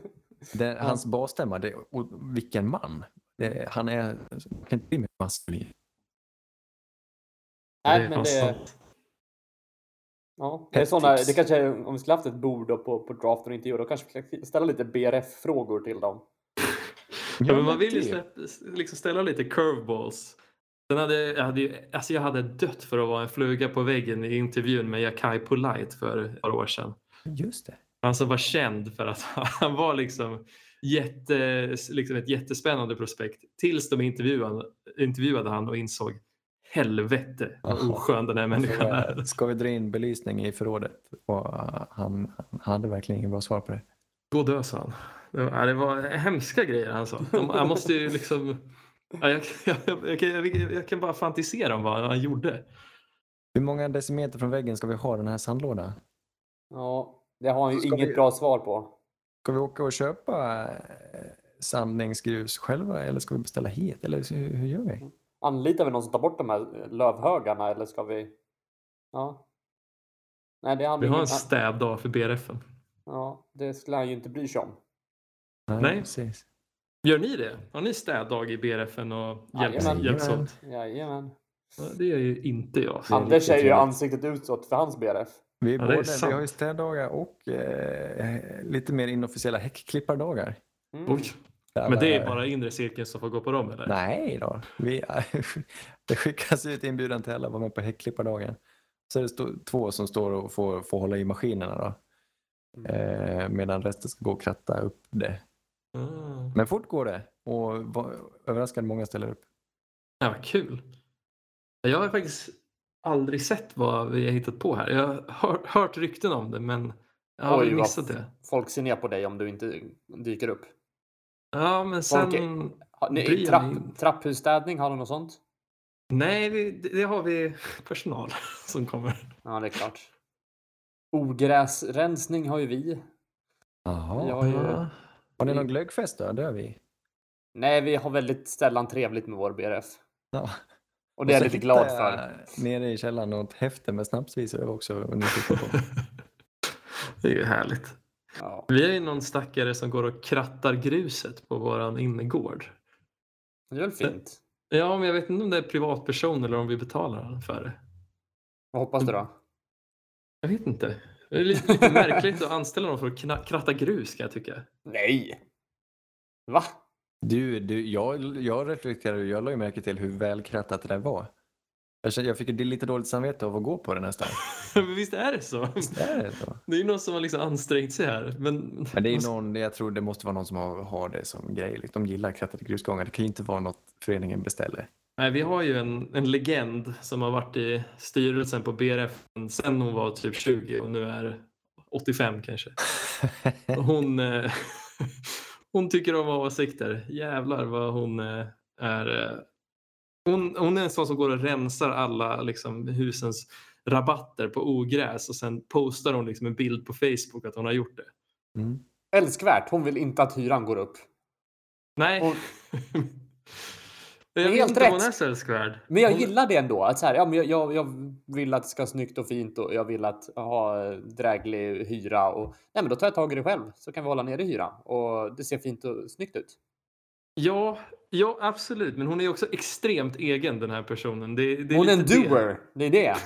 Det, hans basstämma, det, och vilken man. Det, han är, kan inte bli mer maskulin. Nej, men det. Ja, det är såna, det kanske är, om vi skulle haft ett bord på, på draften och intervju, då kanske vi ska ställa lite BRF-frågor till dem. Ja, men man vill ju typ. släppa, liksom ställa lite curveballs. Sen hade, jag, hade, ju- alltså jag hade dött för att vara en fluga på väggen i intervjun med Jakai Polite för ett par år sedan. Just det. Han som var känd för att han var liksom, jätte, liksom ett jättespännande prospekt tills de intervjuade, intervjuade han och insåg helvete vad oskön den här människan är. Ska vi dra in belysning i förrådet? Och uh, han, han hade verkligen ingen bra svar på det. Gå dö sa han. Det var, hemska grejer han sa. Jag måste ju liksom... Ja, jag, jag, jag, kan- jag, jag kan bara fantisera om vad han gjorde. Hur många decimeter från väggen ska vi ha den här sandlådan? Ja, det har han ju Ska inget vi- bra svar på. Ska vi åka och köpa eh, sandningsgrus själva eller ska vi beställa hit? Eller hur, hur gör vi? Anlitar vi någon som tar bort de här lövhögarna eller ska vi? Ja. Nej, det, Vi har en städdag för BRFen. Ja, det skulle han ju inte bry sig om. Nej. Precis. Gör ni det? Har ni städdag i BRFen och hjälps, Jajamän. hjälps åt? Jajamän. Ja, det gör ju inte jag. Det är Anders är ju ansiktet utåt för hans BRF. Vi, Ja, både, vi har ju städdagar och eh, lite mer inofficiella häckklippardagar. Mm. Oj. Där Men det är bara inre cirkeln som får gå på dem eller? Nej då. Vi, det skickas ut inbjudan till alla att vara med på häckklippardagen. Så är det stå, två som står och får, får hålla i maskinerna då. Eh, medan resten ska gå och kratta upp det. Ah. Men fort går det och va, överraskande många ställer upp. Ja, vad kul. Jag har faktiskt aldrig sett vad vi har hittat på här. Jag har hört, hört rykten om det men jag har Oj, missat det. Folk ser ner på dig om du inte dyker upp. Ja, men sen... Folk Har ni, trapp, trapphusstädning, har du något sånt? Nej, vi, det har vi personal som kommer. Ja, det är klart. Ogräsrensning har ju vi. Jaha. Har ju... Ja. Har ni någon glöggfest då? Det har vi. Nej, vi har väldigt sällan trevligt med vår BRF. Ja. Och det är så jag lite glad för. Nere i källaren och ett häfte med snapsvisor också. Det är ju härligt. Ja. Vi är ju någon stackare som går och krattar gruset på våran innergård. Det är väl fint. Ja, men jag vet inte om det är privatperson eller om vi betalar för det. Vad hoppas du då? Jag vet inte. Det är lite, lite märkligt att anställa någon för att kratta grus kan jag tycka. Nej! Va? Du, du jag, jag reflekterade, jag la ju märke till hur välkrattat det där var. Jag, fick lite dåligt samvete av att gå på det nästan. Men visst är det så? Visst är det så? Det är ju någon som har liksom ansträngt sig här. Men, Men det är någon, jag tror det måste vara någon som har, har det som grej. liksom. De gillar krattade grusgångar. Det kan ju inte vara något föreningen beställer. Nej, vi har ju en, en legend som har varit i styrelsen på BRF sen hon var typ 20 och nu är 85 kanske. Hon, eh, hon tycker om åsikter. Jävlar vad hon eh, är. Hon, hon är en sån som går och rensar alla liksom, husens rabatter på ogräs och sen postar hon liksom en bild på Facebook att hon har gjort det. Mm. Älskvärt. Hon vill inte att hyran går upp. Nej. Och- jag helt om hon rätt. är så älskvärd. Men jag Hon- gillar det ändå. Att så här, ja, men jag, jag, vill att det ska vara snyggt och fint och jag vill att ha dräglig hyra. Och, nej, men då tar jag tag i det själv så kan vi hålla nere hyran. Och det ser fint och snyggt ut. Ja, ja, absolut. Men hon är också extremt egen den här personen. Det, det är Hon är en lite det. doer. Det är det.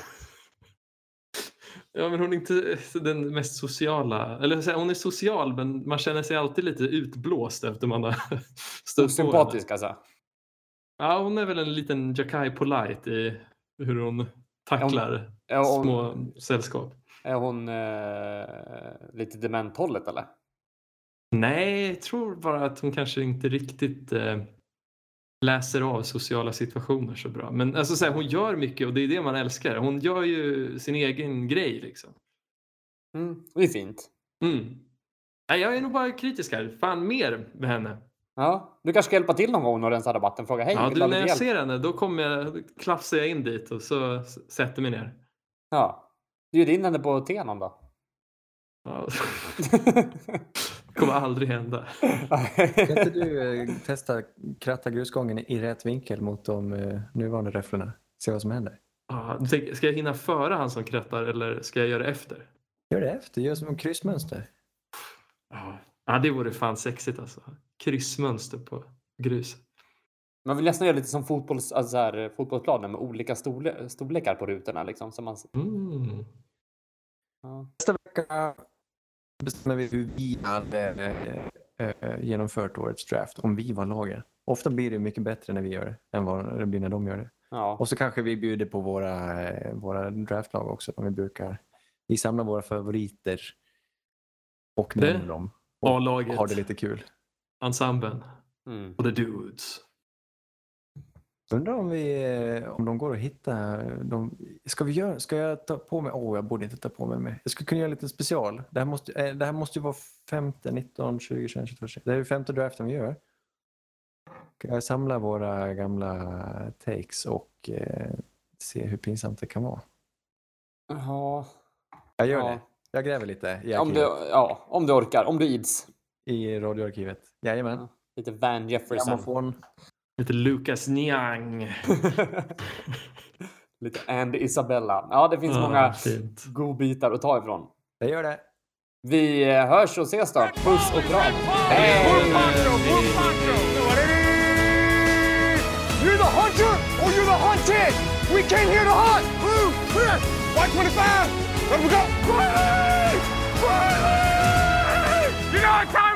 Ja, men hon är inte den mest sociala. Eller hon är social, men man känner sig alltid lite utblåst efter man har stött på henne. Alltså. Ja, hon är väl en liten Jakai Polite i hur hon tacklar Är hon, små sällskap. är hon eh, lite dementhållet eller? Nej, jag tror bara att hon kanske inte riktigt eh, läser av sociala situationer så bra. Men alltså, så här, hon gör mycket och det är det man älskar. Hon gör ju sin egen grej liksom. Mm, det är fint. Mm. Nej, jag är nog bara kritisk här. Fan mer med henne. Ja, du kanske ska hjälpa till någon gång och rensa rabatten. Fråga hej, Ja, du, när jag hjälp? ser henne då kommer jag, då klafsar jag in dit och så sätter mig ner. Ja. Bjud in henne på te någon dag. Ja. kommer aldrig hända. Kan inte du eh, testa kratta grusgången i rätt vinkel mot de eh, nuvarande räfflorna? Se vad som händer. Ska jag hinna före han som krattar eller ska jag göra det efter? Gör det efter, gör som en kryssmönster. Ja, det vore fan sexigt alltså. Kryssmönster på grus. Man vill nästan göra lite som fotbolls, alltså så här, fotbollsplaner med olika storle storlekar på rutorna. Liksom, så man, Mm. ja. Nästa vecka bestämmer vi hur vi hade eh, eh, genomfört årets draft om vi var laget. Ofta blir det mycket bättre när vi gör det än vad det blir när de gör det. Ja. Och så kanske vi bjuder på våra, eh, våra draftlag också. Om vi brukar. Vi samlar våra favoriter och nämner dem. Och A-laget, har det lite kul. ensemblen Mm. och the dudes. Undrar om, vi, eh, om de går att hitta. De, ska, vi göra, ska jag ta på mig? Åh, jag borde inte ta på mig. mer. Jag skulle kunna göra en liten special. Det här måste, eh, det här måste ju vara 15, 19, 20, 21, 22. 23. Det är femte draften vi gör. Ska jag samla våra gamla takes och eh, se hur pinsamt det kan vara? Ja. Jag gör Ja. det. Jag gräver lite i Om du, arkivet. ja, om du orkar. Om du ids. I radioarkivet. Jajamän. Lite Van Jefferson. Grammofon. Lite Lucas Niang. Lite And Isabella. Ja, det finns ja, många godbitar att ta ifrån. Det gör det. Vi hörs och ses då. Puss och kram. Hej! You're the hunter or you're the hunted! We came here to hunt! Blue, clear! Y25! Go! Quietly! Quietly! You know what time